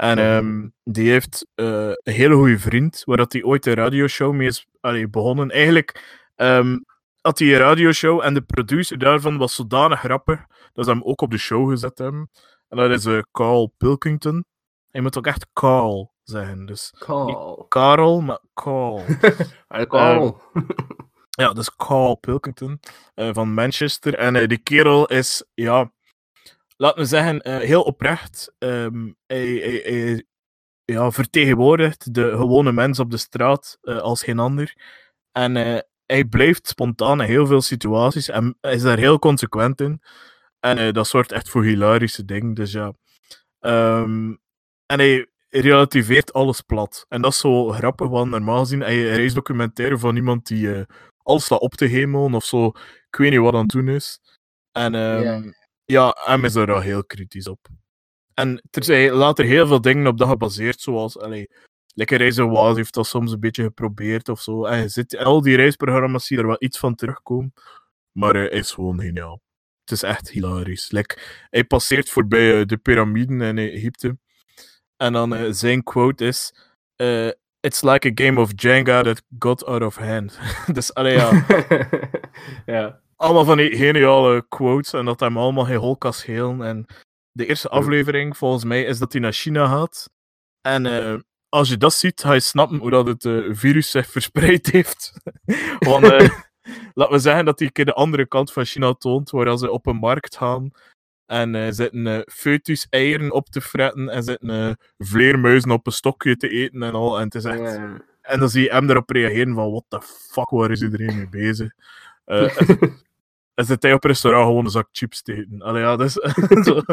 [SPEAKER 1] En um, die heeft een hele goede vriend, waar dat hij ooit een radioshow mee is allee, begonnen. Eigenlijk um, had hij een radioshow en de producer daarvan was zodanig grappig dat ze hem ook op de show gezet hebben. En dat is Carl Pilkington. Je moet ook echt Carl zeggen. Dus
[SPEAKER 2] Carl.
[SPEAKER 1] Carl, maar Carl.
[SPEAKER 2] Carl.
[SPEAKER 1] Uh, ja, dus Carl Pilkington uh, van Manchester. En uh, die kerel is, ja, laten we zeggen, heel oprecht. Um, hij, ja, vertegenwoordigt de gewone mens op de straat als geen ander. En hij blijft spontaan in heel veel situaties en is daar heel consequent in. En dat zorgt echt voor hilarische dingen. Dus ja. Um, en hij relativeert alles plat. En dat is zo grappig, want normaal gezien hij een reisdocumentaire van iemand die alles staat op te hemelen of zo. Ik weet niet wat aan het doen is. En yeah. Ja, hem is daar al heel kritisch op. En er later heel veel dingen op dat gebaseerd, zoals allee, Lekker Reizen Was heeft dat soms een beetje geprobeerd of zo. En zit, al die reisprogramma's zie er wel iets van terugkomen. Maar hij is gewoon geniaal. Het is echt hilarisch. Like, hij passeert voorbij uh, de piramiden in Egypte. En dan uh, zijn quote is: uh, It's like a game of Jenga that got out of hand. dus allee, ja.
[SPEAKER 2] ja.
[SPEAKER 1] Allemaal van die geniale quotes en dat hem allemaal geen hol kan schelen. En de eerste aflevering, volgens mij, is dat hij naar China gaat. En eh, als je dat ziet, ga je snappen hoe dat het eh, virus zich verspreid heeft. Want eh, laten we zeggen dat hij een keer de andere kant van China toont, waar ze op een markt gaan en zitten eh, foetus-eieren op te fretten en zitten vleermuizen op een stokje te eten en al. En, het is echt...
[SPEAKER 2] Ja.
[SPEAKER 1] en dan zie je hem erop reageren van, what the fuck, waar is iedereen mee bezig? En- zit hij op restaurant gewoon een zak chips te eten. Allee, ja, dat is,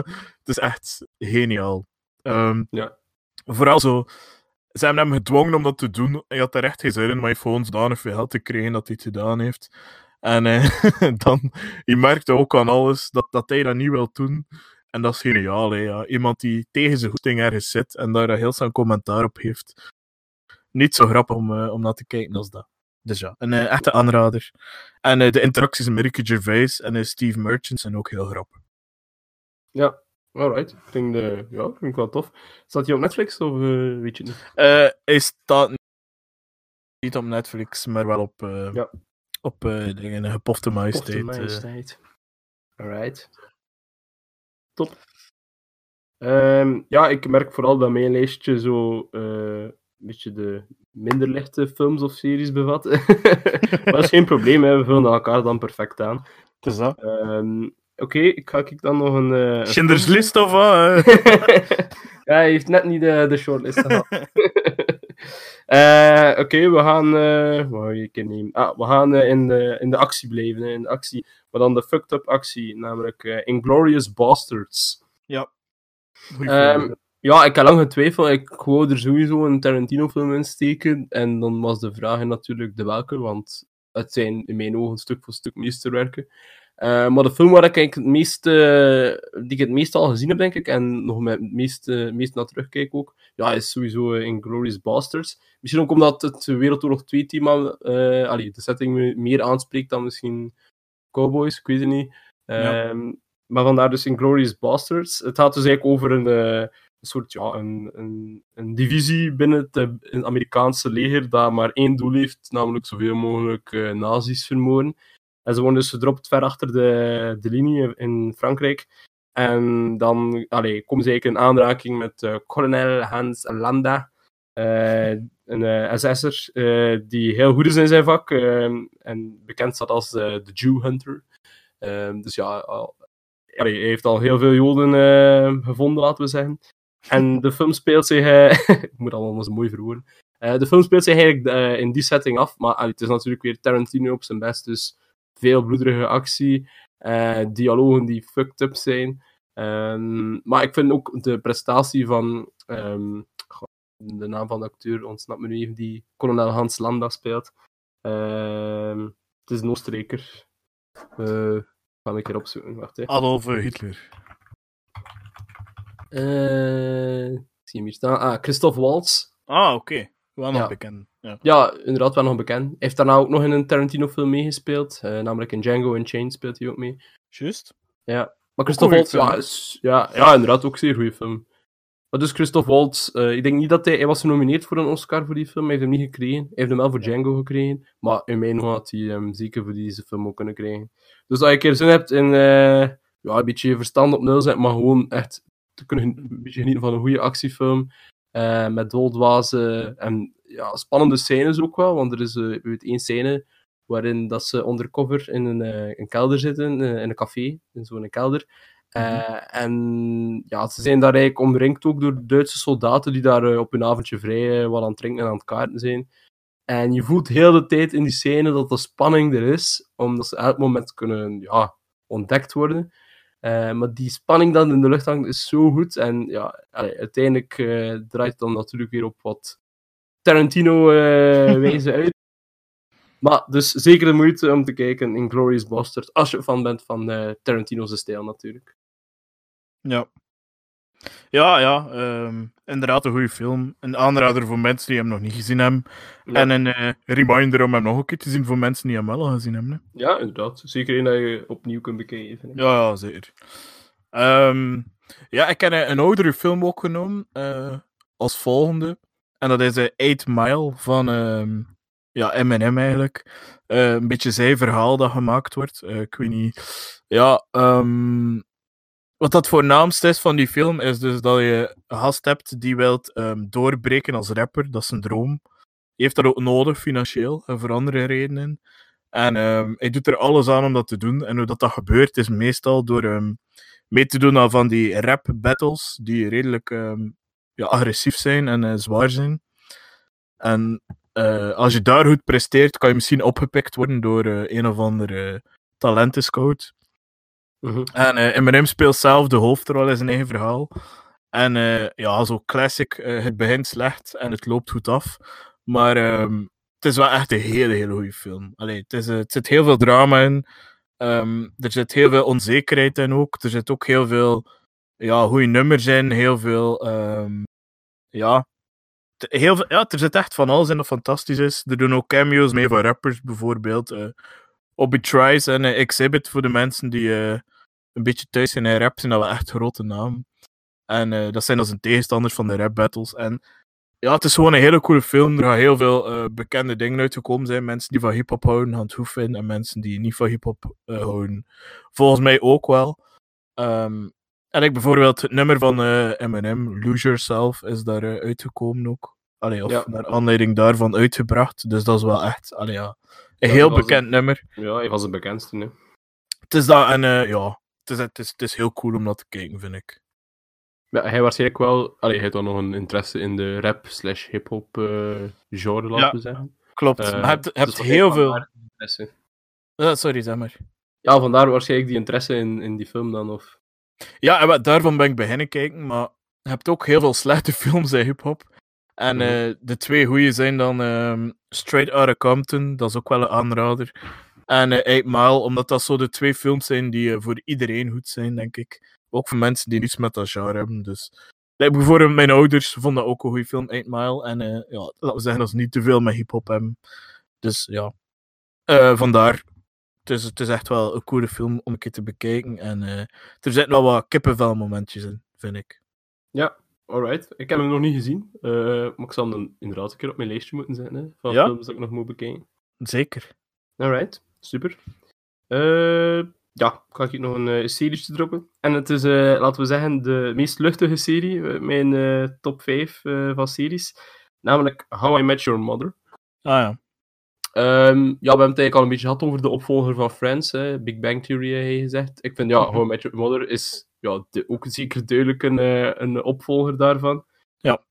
[SPEAKER 1] het is echt geniaal. Ehm,
[SPEAKER 2] Ja.
[SPEAKER 1] Vooral zo... Ze hebben hem gedwongen om dat te doen. Hij had er echt geen zin in, maar hij heeft zodanig veel geld te krijgen dat hij het gedaan heeft. En eh, dan, je merkte ook aan alles dat, dat hij dat niet wil doen. En dat is geniaal, hè, ja. Iemand die tegen zijn goesting ergens zit en daar heel zijn commentaar op heeft. Niet zo grappig om, eh, om naar te kijken als dat. Dus ja, een eh, echte aanrader. En eh, de interacties met Ricky Gervais en eh, Steve Merchant zijn ook heel grappig.
[SPEAKER 2] Ja, alright. Klinkt, eh, ja, klinkt wel tof. Staat hij op Netflix of weet je het niet?
[SPEAKER 1] Eh, hij staat niet op Netflix, maar wel op, eh
[SPEAKER 2] Ja.
[SPEAKER 1] op eh dingen, Gepofte Majesteit. Eh.
[SPEAKER 2] majesteit. Alright. Top. Ehm, ja, ik merk vooral dat mijn lijstje zo een beetje de minder lichte films of series bevat. maar dat is geen probleem, hè. we vullen elkaar dan perfect aan.
[SPEAKER 1] Het is dat.
[SPEAKER 2] Ehm, Oké, ik ga ik dan nog een... eh, film-
[SPEAKER 1] List of wat? eh?
[SPEAKER 2] ja, hij heeft net niet de, de shortlist gehad. Eh, Oké, we gaan. eh wat ga ik hier nemen? Ah, we gaan eh, in, de, in de actie blijven. Hè, in de actie. Maar dan de fucked up actie, namelijk eh, Inglorious Bastards.
[SPEAKER 1] Goeie
[SPEAKER 2] Ehm,
[SPEAKER 1] film.
[SPEAKER 2] Ja, ik heb lang getwijfeld. Ik wou er sowieso een Tarantino-film in steken. En dan was de vraag natuurlijk de welke, want het zijn in mijn ogen stuk voor stuk meesterwerken. Eh, maar de film waar ik het meest, eh, die ik het meest al gezien heb, denk ik, en nog met het meest, eh, meest naar terugkijk ook, ja, is sowieso eh, Inglourious Basterds. Misschien ook omdat het Wereldoorlog 2-thema, eh allee, de setting me meer aanspreekt dan misschien Cowboys, ik weet het niet.
[SPEAKER 1] Ja.
[SPEAKER 2] Ehm, Maar vandaar dus Inglourious Basterds. Het gaat dus eigenlijk over een, een soort, ja, een, een, een divisie binnen het, Amerikaanse leger dat maar één doel heeft, namelijk zoveel mogelijk eh nazi's vermoorden. En ze worden dus gedropt ver achter de, de linie in Frankrijk. En dan allee, komen ze eigenlijk in aanraking met eh, kolonel Hans Landa, eh, een eh, SS'er die heel goed is in zijn vak en bekend staat als de Jew Hunter. Dus ja, al, allee, hij heeft al heel veel Joden gevonden, laten we zeggen. En de film speelt zich... eh, ik moet allemaal zo mooi verwoorden. Eh, de film speelt zich eigenlijk eh, in die setting af, maar allee, het is natuurlijk weer Tarantino op zijn best, dus veel bloederige actie, dialogen die fucked up zijn. Ehm, maar ik vind ook de prestatie van... ehm, de naam van de acteur ontsnapt me nu even, die kolonel Hans Landa speelt. Ehm, het is een Oostenrijker. Eh, ga ik een keer opzoeken, wacht hè.
[SPEAKER 1] Adolf Hitler.
[SPEAKER 2] Eh, ik zie hem hier staan. Ah, Christoph Waltz.
[SPEAKER 1] Ah, oké. Wel nog
[SPEAKER 2] Ja.
[SPEAKER 1] bekend. Ja.
[SPEAKER 2] Ja, inderdaad wel nog bekend. Hij heeft daarna ook nog in een Tarantino-film meegespeeld. eh, namelijk in Django Unchained speelt hij ook mee.
[SPEAKER 1] Juist.
[SPEAKER 2] Ja. Maar Christoph
[SPEAKER 1] goeie
[SPEAKER 2] Waltz, ja, is, ja, ja, inderdaad ook een zeer goede film. Maar dus Christoph Waltz, eh, ik denk niet dat hij... Hij was genomineerd voor een Oscar voor die film, hij heeft hem niet gekregen. Hij heeft hem wel voor Django gekregen, maar in mijn ogen had hij hem zeker voor deze film ook kunnen krijgen. Dus als je een keer zin hebt in eh, ja, een beetje verstand op nul zetten, maar gewoon echt te kunnen een beetje genieten van een goede actiefilm, eh, met doldwazen en ja, spannende scènes ook wel, want er is uh, één scène waarin dat ze undercover in een, uh, een kelder zitten, in een café, in zo'n kelder. Uh, en ja, ze zijn daar eigenlijk omringd ook door Duitse soldaten die daar op hun avondje vrij wat aan het drinken en aan het kaarten zijn. En je voelt heel de tijd in die scène dat de spanning er is, omdat ze elk moment kunnen ja, ontdekt worden. Uh, maar die spanning dan in de lucht hangt is zo goed. En ja, uiteindelijk draait het dan natuurlijk weer op wat Tarantino-wijze uit. Maar dus zeker de moeite om te kijken in Glorious Bastard, als je fan bent van Tarantino's stijl natuurlijk.
[SPEAKER 1] Ja. Ja, ja. Um, inderdaad een goede film. Een aanrader voor mensen die hem nog niet gezien hebben. Ja. En een uh, reminder om hem nog een keer te zien voor mensen die hem wel al gezien hebben. Hè.
[SPEAKER 2] Ja, inderdaad. Zeker een dat je opnieuw kunt bekijken.
[SPEAKER 1] Ja, ja, zeker. Um, ja, ik heb een oudere film ook genomen. Uh, als volgende. En dat is uh, Eight Mile van... Uh, ja, M&M eigenlijk. Een beetje zijn verhaal dat gemaakt wordt. Ik weet niet. Ja, um, wat dat voornaamste is van die film, is dus dat je een gast hebt die wilt ehm, doorbreken als rapper. Dat is een droom. Hij heeft dat ook nodig, financieel, en voor andere redenen. En ehm, hij doet er alles aan om dat te doen. En hoe dat, dat gebeurt, is meestal door ehm, mee te doen aan van die rap battles, die redelijk ja, agressief zijn en eh, zwaar zijn. En eh, als je daar goed presteert, kan je misschien opgepikt worden door uh, een of andere talentenscout.
[SPEAKER 2] Mhm.
[SPEAKER 1] En uh, Eminem speelt zelf de hoofdrol in zijn eigen verhaal. En ja, zo classic, het begint slecht en het loopt goed af. Maar ehm, het is wel echt een hele, hele goede film. Allee, het, is, het zit heel veel drama in. Ehm, er zit heel veel onzekerheid in ook. Er zit ook heel veel ja, goede nummers in. Heel veel um, ja, heel ja, er zit echt van alles in dat fantastisch is. Er doen ook cameo's mee van rappers, bijvoorbeeld. Obi en Exhibit voor de mensen die uh, een beetje thuis zijn in rap, zijn dat wel echt grote namen. En dat zijn als een tegenstanders van de rap battles. En ja, het is gewoon een hele coole film. Er gaan heel veel bekende dingen uitgekomen zijn. Mensen die van hip-hop houden gaan het vinden. En mensen die niet van hip-hop houden, volgens mij ook wel. Um, en ik bijvoorbeeld het nummer van uh, Eminem, Lose Yourself, is daar uitgekomen ook. Allee, of naar aanleiding daarvan uitgebracht. Dus dat is wel echt allee, ja, een heel bekend nummer.
[SPEAKER 2] Ja, hij was de bekendste nu.
[SPEAKER 1] Het is dat en uh, ja, het is, het, is, het is heel cool om dat te kijken, vind ik.
[SPEAKER 2] Ja, hij waarschijnlijk wel, allee, hij heeft wel nog een interesse in de rap slash hip-hop genre, laten we zeggen.
[SPEAKER 1] Klopt, maar je hebt, je hebt dus heel veel. Sorry, zeg maar.
[SPEAKER 2] Ja, vandaar waarschijnlijk die interesse in, in die film dan, of.
[SPEAKER 1] Ja, en daarvan ben ik beginnen kijken, maar je hebt ook heel veel slechte films in hip-hop. En mm -hmm. uh, de twee goede zijn dan um, Straight Outta Compton, dat is ook wel een aanrader. En uh, Eight Mile, omdat dat zo de twee films zijn die uh, voor iedereen goed zijn, denk ik. Ook voor mensen die niets met dat genre hebben. Dus like, bijvoorbeeld mijn ouders vonden ook een goede film, Eight Mile. En ja, laten we zeggen dat ze niet te veel met hip-hop hebben. Dus ja, vandaar het is, het is echt wel een coole film om een keer te bekijken. En er zitten wel wat kippenvel momentjes in, vind ik.
[SPEAKER 2] Ja, alright. Ik heb hem nog niet gezien. Uh, maar ik zal hem inderdaad een keer op mijn lijstje moeten zetten. Hè, van
[SPEAKER 1] ja?
[SPEAKER 2] films dat ik nog moet bekijken.
[SPEAKER 1] Zeker.
[SPEAKER 2] Alright, super. Uh, ja, ga ik nog een uh, serie droppen. En het is, laten we zeggen, de meest luchtige serie. mijn top 5 van series. Namelijk How I Met Your Mother.
[SPEAKER 1] Ah ja.
[SPEAKER 2] Um, ja, we hebben het eigenlijk al een beetje gehad over de opvolger van Friends, hè. Big Bang Theory, heb je gezegd. Ik vind, ja, How I Met Your Mother is ja, de, ook zeker duidelijk een, een opvolger daarvan.
[SPEAKER 1] Ja.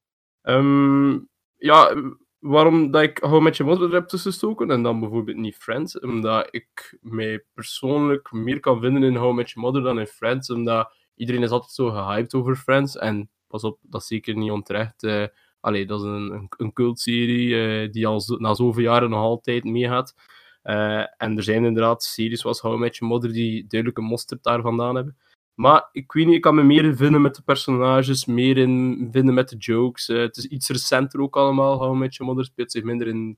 [SPEAKER 2] Um, ja, waarom dat ik How Met Your Mother heb tussenstoken en dan bijvoorbeeld niet Friends? Omdat ik mij persoonlijk meer kan vinden in How Met Your Mother dan in Friends, omdat iedereen is altijd zo gehyped over Friends en pas op, dat is zeker niet onterecht. Uh, Allee, dat is een, een, een cultserie uh, die al zo, na zoveel jaren nog altijd meegaat. Uh, en er zijn inderdaad series zoals How Met Your Mother die duidelijk een mosterd daar vandaan hebben. Maar ik weet niet, ik kan me meer vinden met de personages, meer in vinden met de jokes. Uh, het is iets recenter ook allemaal. How Met Your Mother speelt zich minder in...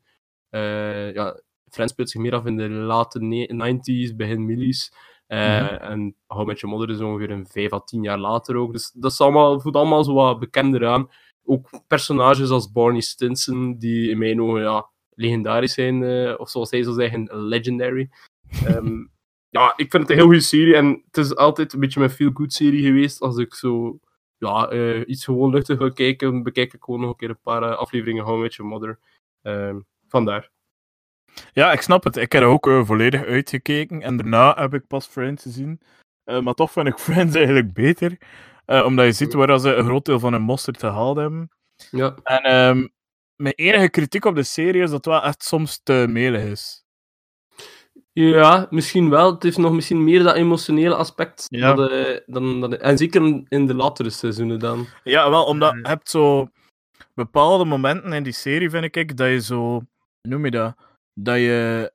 [SPEAKER 2] ja, Friends speelt zich meer af in de late 90s, begin millies. Uh, mm-hmm. En How Met Your Mother is ongeveer een 5 à 10 jaar later ook. Dus dat is allemaal, voelt allemaal zo wat bekender aan ook personages als Barney Stinson, die in mijn ogen ja, legendarisch zijn, uh, of zoals hij zou zeggen, legendary. Um, ja, ik vind het een heel goede serie en het is altijd een beetje mijn feel-good serie geweest. Als ik zo ja, uh, iets gewoon luchtig wil kijken, bekijk ik gewoon nog een keer een paar uh, afleveringen How Met Your Mother. Um, vandaar.
[SPEAKER 1] Ja, ik snap het. Ik heb er ook volledig uitgekeken en daarna heb ik pas Friends gezien. maar toch vind ik Friends eigenlijk beter. Omdat je ziet waar ze een groot deel van hun mosterd gehaald hebben.
[SPEAKER 2] Ja.
[SPEAKER 1] En um, mijn enige kritiek op de serie is dat het wel echt soms te melig is.
[SPEAKER 2] Ja, misschien wel. Het heeft nog misschien meer dat emotionele aspect.
[SPEAKER 1] Ja.
[SPEAKER 2] Dat, uh, dan, dan, en zeker in de latere seizoenen dan.
[SPEAKER 1] Ja, wel, omdat je hebt zo bepaalde momenten in die serie, vind ik, dat je zo... Hoe noem je dat? Dat je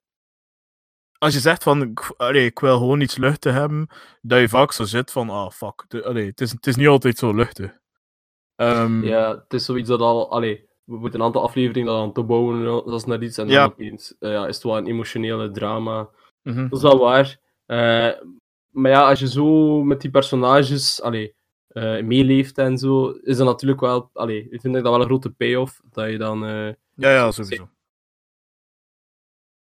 [SPEAKER 1] als je zegt van, allee, ik wil gewoon iets luchtig hebben, dat je vaak zo zit van, ah, fuck, allee, het, is, het is niet altijd zo luchtig. Um,
[SPEAKER 2] ja, het is zoiets dat al, allee, we moeten een aantal afleveringen aan te bouwen, dat is naar iets, en dan
[SPEAKER 1] ja.
[SPEAKER 2] opeens uh, ja, is het wel een emotionele drama.
[SPEAKER 1] Mm -hmm.
[SPEAKER 2] Dat is wel waar. Uh, maar ja, als je zo met die personages, allee, uh, meeleeft en zo, is dat natuurlijk wel, allee, ik vind dat wel een grote payoff, dat je dan...
[SPEAKER 1] ja, ja, sowieso.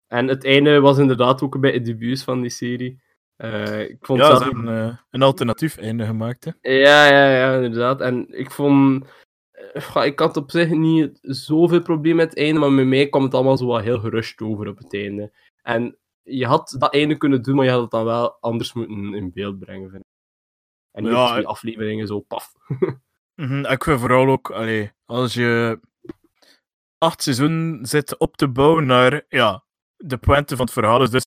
[SPEAKER 2] En het einde was inderdaad ook een beetje het debuut van die serie. Uh, ik vond
[SPEAKER 1] ja,
[SPEAKER 2] zelf...
[SPEAKER 1] ze hebben uh, een alternatief einde gemaakt. Hè?
[SPEAKER 2] Ja, ja, ja, inderdaad. En ik vond. Uh, ik had op zich niet zoveel probleem met het einde, maar met mij kwam het allemaal zo wel heel gerust over op het einde. En je had dat einde kunnen doen, maar je had het dan wel anders moeten in beeld brengen. Vind ik. En niet ja, twee afleveringen zo paf.
[SPEAKER 1] -hmm, ik vind vooral ook, allee, als je acht seizoenen zit op te bouwen naar ja, de pointe van het verhaal is dus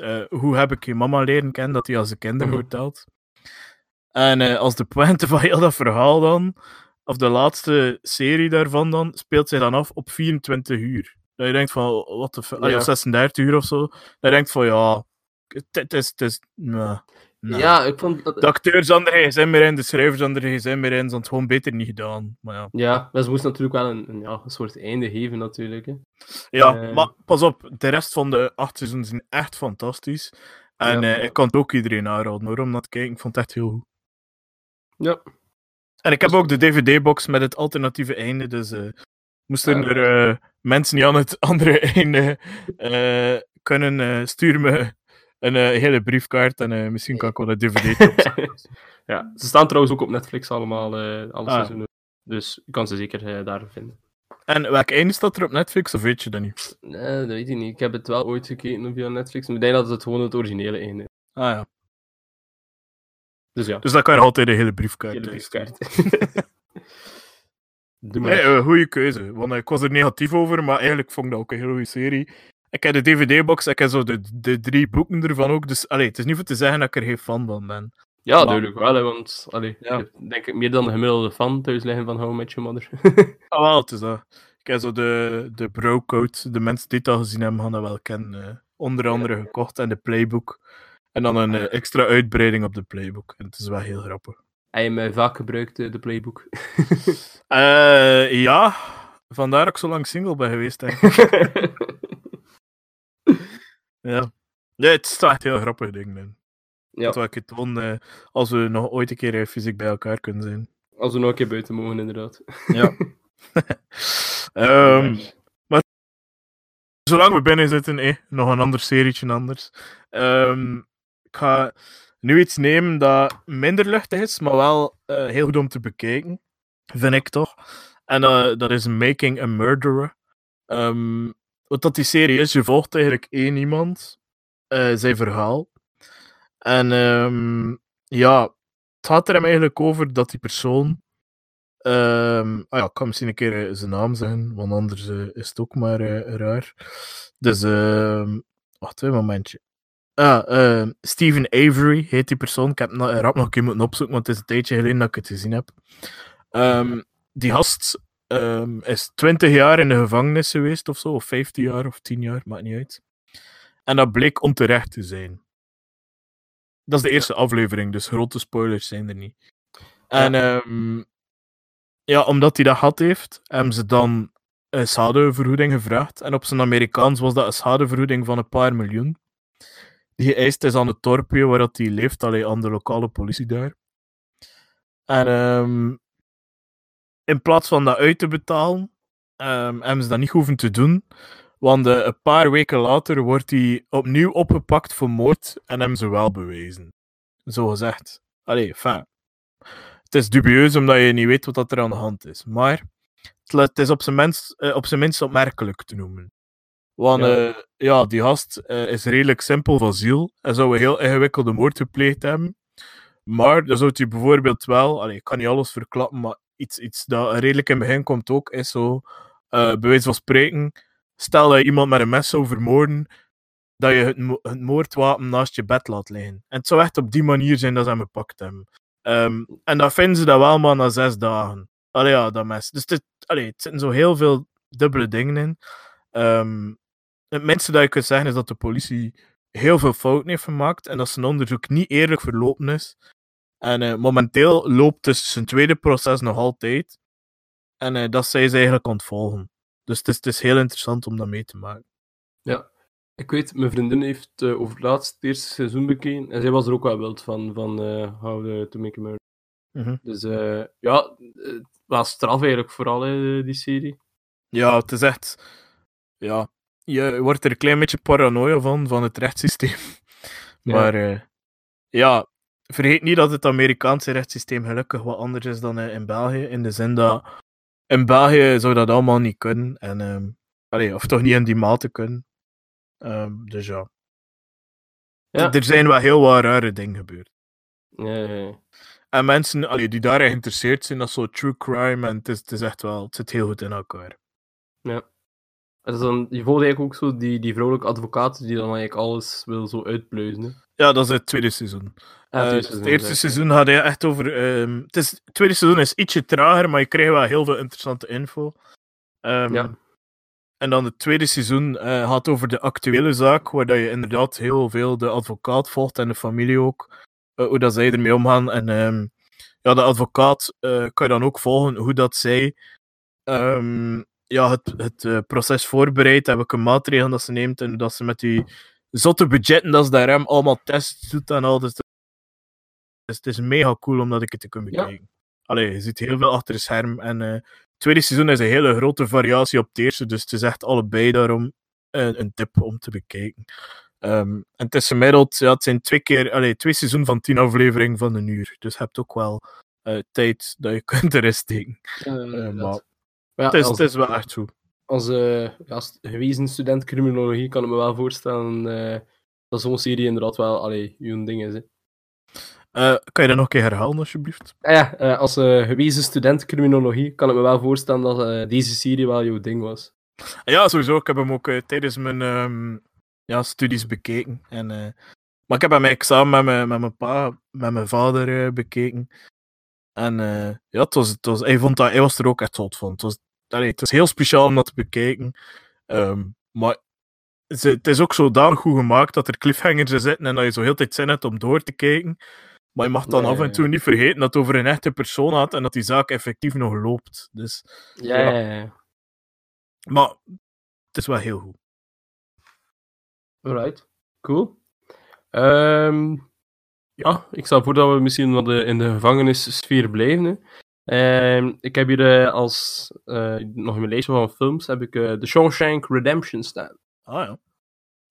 [SPEAKER 1] uh, hoe heb ik je mama leren kennen, dat hij als een kinder vertelt. En uh, als de pointe van heel dat verhaal dan, of de laatste serie daarvan dan, speelt zij dan af op 24 uur. Dat je denkt van, wat de fuck, ja. 36 uur of zo. Dat je denkt van, ja, het is, het is, nah, nah.
[SPEAKER 2] Ja, ik vond...
[SPEAKER 1] De acteurs aan de gsm meer in, de schrijvers aan de gsm meer in, ze het gewoon beter niet gedaan. Maar ja.
[SPEAKER 2] ja, maar ze moesten natuurlijk wel een, een, ja, een soort einde geven, natuurlijk. Hè.
[SPEAKER 1] Ja, uh... maar pas op, de rest van de acht seizoenen zijn echt fantastisch. En ja. uh, ik kan het ook iedereen aanraden hoor, om dat te kijken. Ik vond het echt heel goed.
[SPEAKER 2] Ja.
[SPEAKER 1] En ik heb ook de DVD-box met het alternatieve einde, dus uh, moesten er uh, mensen die aan het andere einde uh, kunnen, stuur me een hele briefkaart en misschien kan ik wel een DVD opzetten.
[SPEAKER 2] ja, ze staan trouwens ook op Netflix allemaal, alle ah. seizoenen. Dus je kan ze zeker daar vinden.
[SPEAKER 1] En welk einde staat er op Netflix, of weet je dat niet?
[SPEAKER 2] Nee, dat weet ik niet. Ik heb het wel ooit gekeken via Netflix, maar ik denk dat het gewoon het originele einde is.
[SPEAKER 1] Ah ja.
[SPEAKER 2] Dus ja.
[SPEAKER 1] Dus dan kan je altijd een hele briefkaart.
[SPEAKER 2] Hele briefkaart.
[SPEAKER 1] nee, uh, goede keuze. Want uh, ik was er negatief over, maar eigenlijk vond ik dat ook een hele goede serie. Ik heb de DVD-box, ik heb zo de, de drie boeken ervan ook. Dus allee, het is niet voor te zeggen dat ik er geen fan van ben.
[SPEAKER 2] Ja, maar... duidelijk wel, hè, want allee, ja. ik heb, denk ik meer dan de gemiddelde fan thuis liggen van How Met Your Mother.
[SPEAKER 1] ah, wel, het is dat. Ik heb zo de, de bro-code, de mensen die het al gezien hebben, gaan dat wel kennen. Uh, onder andere ja. gekocht en de playbook. En dan een uh, extra uitbreiding op de playbook. En het is wel heel grappig.
[SPEAKER 2] Heb je mij vaak gebruikt, de playbook?
[SPEAKER 1] uh, ja, vandaar dat ik zo lang single ben geweest, ik. ja. Nee, het echt heel grappig ding, man. Ja. Dat wil ik het uh, als we nog ooit een keer fysiek bij elkaar kunnen zijn.
[SPEAKER 2] Als we nog een keer buiten mogen, inderdaad.
[SPEAKER 1] ja. um, maar zolang we binnen zitten, eh, nog een ander serietje anders. Um, ik ga nu iets nemen dat minder luchtig is, maar wel uh, heel goed om te bekijken. Vind ik toch. En uh, dat is Making a Murderer. Um, wat dat die serie is, je volgt eigenlijk één iemand, uh, zijn verhaal. En um, ja, het gaat er hem eigenlijk over dat die persoon. Um, ah ja, ik kan misschien een keer zijn naam zeggen, want anders is het ook maar raar. Dus, wacht een momentje. Ah, uh, Stephen Avery heet die persoon. Ik heb rap nog een keer moeten opzoeken, want het is een tijdje geleden dat ik het gezien heb. Um, die gast um, is 20 jaar in de gevangenis geweest of zo, of 15 jaar of 10 jaar, maakt niet uit. En dat bleek onterecht te zijn. Dat is de eerste aflevering, dus grote spoilers zijn er niet. En um, ja, omdat hij dat gehad heeft, hebben ze dan een schadevergoeding gevraagd. En op zijn Amerikaans was dat een schadevergoeding van een paar miljoen die eist is aan het dorpje waar dat hij leeft, alleen aan de lokale politie daar. En um, in plaats van dat uit te betalen, um, hebben ze dat niet hoeven te doen. Want uh, een paar weken later wordt hij opnieuw opgepakt voor moord en hebben ze wel bewezen. Zo gezegd. Allee, fijn. Het is dubieus omdat je niet weet wat er aan de hand is. Maar het is op zijn, minst, uh, op zijn minst opmerkelijk te noemen. Want ja, uh, ja die gast uh, is redelijk simpel van ziel. Hij zou een heel ingewikkelde moord gepleegd hebben. Maar dan zou hij bijvoorbeeld wel, allee, ik kan niet alles verklappen, maar iets, iets dat redelijk in het begin komt ook, is zo, uh, bij wijze van spreken, stel dat je iemand met een mes zou vermoorden, dat je het, mo het moordwapen naast je bed laat liggen. En het zou echt op die manier zijn dat ze hem gepakt hebben. Um, en dat vinden ze dat wel maar na zes dagen. Allee, ja, dat mes. Dus dit, allee, het zitten zo heel veel dubbele dingen in. Um, het minste dat je kunt zeggen is dat de politie heel veel fouten heeft gemaakt en dat zijn onderzoek niet eerlijk verlopen is. En uh, momenteel loopt dus zijn tweede proces nog altijd. En uh, dat zij ze eigenlijk ontvolgen. Dus het is, het is heel interessant om dat mee te maken.
[SPEAKER 2] Ja, ik weet, mijn vriendin heeft uh, over het laatst het eerste seizoen bekeken. En zij was er ook wel wild van, van uh, How to Make a Murder.
[SPEAKER 1] Mm -hmm.
[SPEAKER 2] Dus ja, het was straf eigenlijk vooral, die serie.
[SPEAKER 1] Ja, het is echt... Ja, je wordt er een klein beetje paranoia van, van het rechtssysteem.
[SPEAKER 2] Ja.
[SPEAKER 1] Maar eh, ja, vergeet niet dat het Amerikaanse rechtssysteem gelukkig wat anders is dan eh, in België. In de zin dat in België zou dat allemaal niet kunnen. En, ehm, allee, of toch niet in die mate kunnen. Ehm, dus ja.
[SPEAKER 2] Ja.
[SPEAKER 1] Er zijn wel heel wat rare dingen gebeurd.
[SPEAKER 2] Ja, ja, ja.
[SPEAKER 1] En mensen allee, die daar geïnteresseerd zijn, dat is zo true crime. En het is, het is echt wel, het zit heel goed in elkaar.
[SPEAKER 2] Is dan, je volgt eigenlijk ook zo die, die vrouwelijke advocaat die dan eigenlijk alles wil zo uitpluizen. Hè.
[SPEAKER 1] Ja, dat is het tweede seizoen.
[SPEAKER 2] Ja,
[SPEAKER 1] Eh,
[SPEAKER 2] het dus
[SPEAKER 1] eerste seizoen had je echt over. ehm, het, is, het tweede seizoen is ietsje trager, maar je krijgt wel heel veel interessante info. Ehm,
[SPEAKER 2] Ja.
[SPEAKER 1] En dan het tweede seizoen eh, gaat over de actuele zaak, waar dat je inderdaad heel veel de advocaat volgt en de familie ook. eh, hoe dat zij ermee omgaan. En ehm, ja, de advocaat eh, kan je dan ook volgen hoe dat zij ja, het, het eh, proces voorbereidt en welke maatregelen dat ze neemt. En hoe dat ze met die zotte budgetten dat ze daar allemaal tests doet en al. Dus dus het is mega cool om dat ik het te kunnen
[SPEAKER 2] Ja.
[SPEAKER 1] bekijken. Allee, je ziet heel veel achter het scherm. En eh, het tweede seizoen is een hele grote variatie op het eerste. Dus het is echt allebei daarom een, een tip om te bekijken. Ehm, en het is gemiddeld, ja, het zijn twee keer, allee, twee seizoenen van tien afleveringen van een uur. Dus je hebt ook wel eh, tijd dat je kunt erin steken.
[SPEAKER 2] Ja,
[SPEAKER 1] Maar
[SPEAKER 2] ja,
[SPEAKER 1] het, is,
[SPEAKER 2] als,
[SPEAKER 1] het is wel echt zo.
[SPEAKER 2] als, eh, ja, gewezen student criminologie kan ik me wel voorstellen eh, dat zo'n serie inderdaad wel allee, uw ding is. Hè.
[SPEAKER 1] Eh, kan je dat nog een keer herhalen, alsjeblieft?
[SPEAKER 2] Ah ja, eh, als eh, gewezen student criminologie kan ik me wel voorstellen dat eh, deze serie wel jouw ding was.
[SPEAKER 1] Ja, sowieso. Ik heb hem ook eh, tijdens mijn ehm, ja, studies bekeken. En, eh, maar ik heb hem samen met mijn, met mijn pa, met mijn vader eh, bekeken. En eh, ja, het was, het was, hij, vond dat, hij was er ook echt zot van. Het was, allee, het was heel speciaal om dat te bekijken. Ehm, maar ze- het is ook zodanig goed gemaakt dat er cliffhangers in zitten en dat je zo heel tijd zin hebt om door te kijken. Maar je mag dan af en
[SPEAKER 2] ja.
[SPEAKER 1] toe niet vergeten dat het over een echte persoon gaat en dat die zaak effectief nog loopt. Dus,
[SPEAKER 2] Ja,
[SPEAKER 1] Ja.
[SPEAKER 2] ja, ja.
[SPEAKER 1] maar het is wel heel goed.
[SPEAKER 2] Alright, cool. Ehm, ja, ik stel voor dat we misschien wat eh, in de gevangenissfeer blijven. Hè. Ehm, ik heb hier eh, als eh, nog in mijn lijstje van films heb ik eh The Shawshank Redemption staan.
[SPEAKER 1] Ah ja.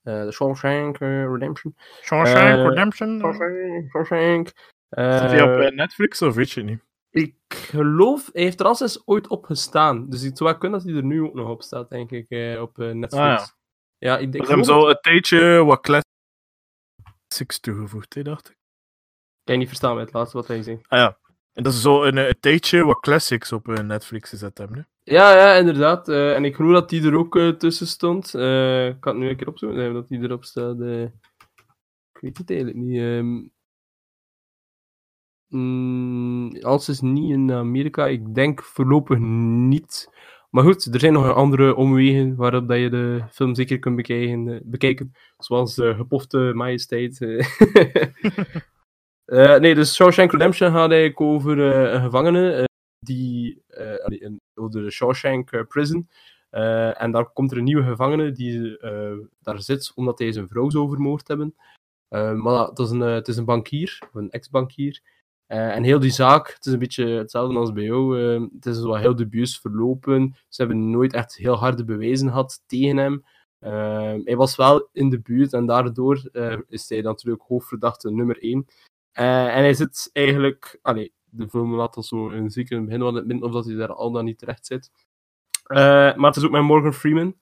[SPEAKER 2] Eh The Shawshank eh, Redemption.
[SPEAKER 1] Shawshank
[SPEAKER 2] Eh,
[SPEAKER 1] Redemption.
[SPEAKER 2] Shawshank. Shawshank.
[SPEAKER 1] Staat die op
[SPEAKER 2] Eh,
[SPEAKER 1] eh, Netflix of weet je niet?
[SPEAKER 2] ik geloof, hij heeft er al eens ooit op gestaan. Dus het zou wel kunnen dat hij er nu ook nog op staat, denk ik, eh, op eh, Netflix.
[SPEAKER 1] Ah, ja.
[SPEAKER 2] ja. ik denk
[SPEAKER 1] Ik heb zo een tijdje wat classics toegevoegd, hè, dacht ik.
[SPEAKER 2] kan je niet verstaan met het laatste wat hij zei.
[SPEAKER 1] Ah ja. En dat is zo een, eh, een tijdje wat classics op eh, Netflix gezet hebben. Hè?
[SPEAKER 2] Ja, ja, inderdaad. Eh, en ik geloof dat die er ook tussen stond. Ik kan het nu een keer opzoeken, eh, dat die erop staat. ik weet het eigenlijk niet. ehm. Mm, alles is niet in Amerika. Ik denk voorlopig niet. Maar goed, er zijn nog andere omwegen waarop dat je de film zeker kunt bekijken. bekijken zoals de gepofte majesteit. eh. Nee, dus Shawshank Redemption gaat over eh, een gevangene eh, die in de Shawshank Prison. En daar komt er een nieuwe gevangene die daar zit omdat hij zijn vrouw zou vermoord hebben. Maar dat is een, het is een bankier, een ex-bankier. En heel die zaak, het is een beetje hetzelfde als bij jou. het is wel heel dubieus verlopen. Ze hebben nooit echt heel harde bewijzen gehad tegen hem. Hij was wel in de buurt en daardoor is hij natuurlijk hoofdverdachte nummer 1. En hij zit eigenlijk, allee, de film laat dat zo in zeker in het begin het midden of dat hij daar al dan niet terecht zit. Eh, maar het is ook met Morgan Freeman.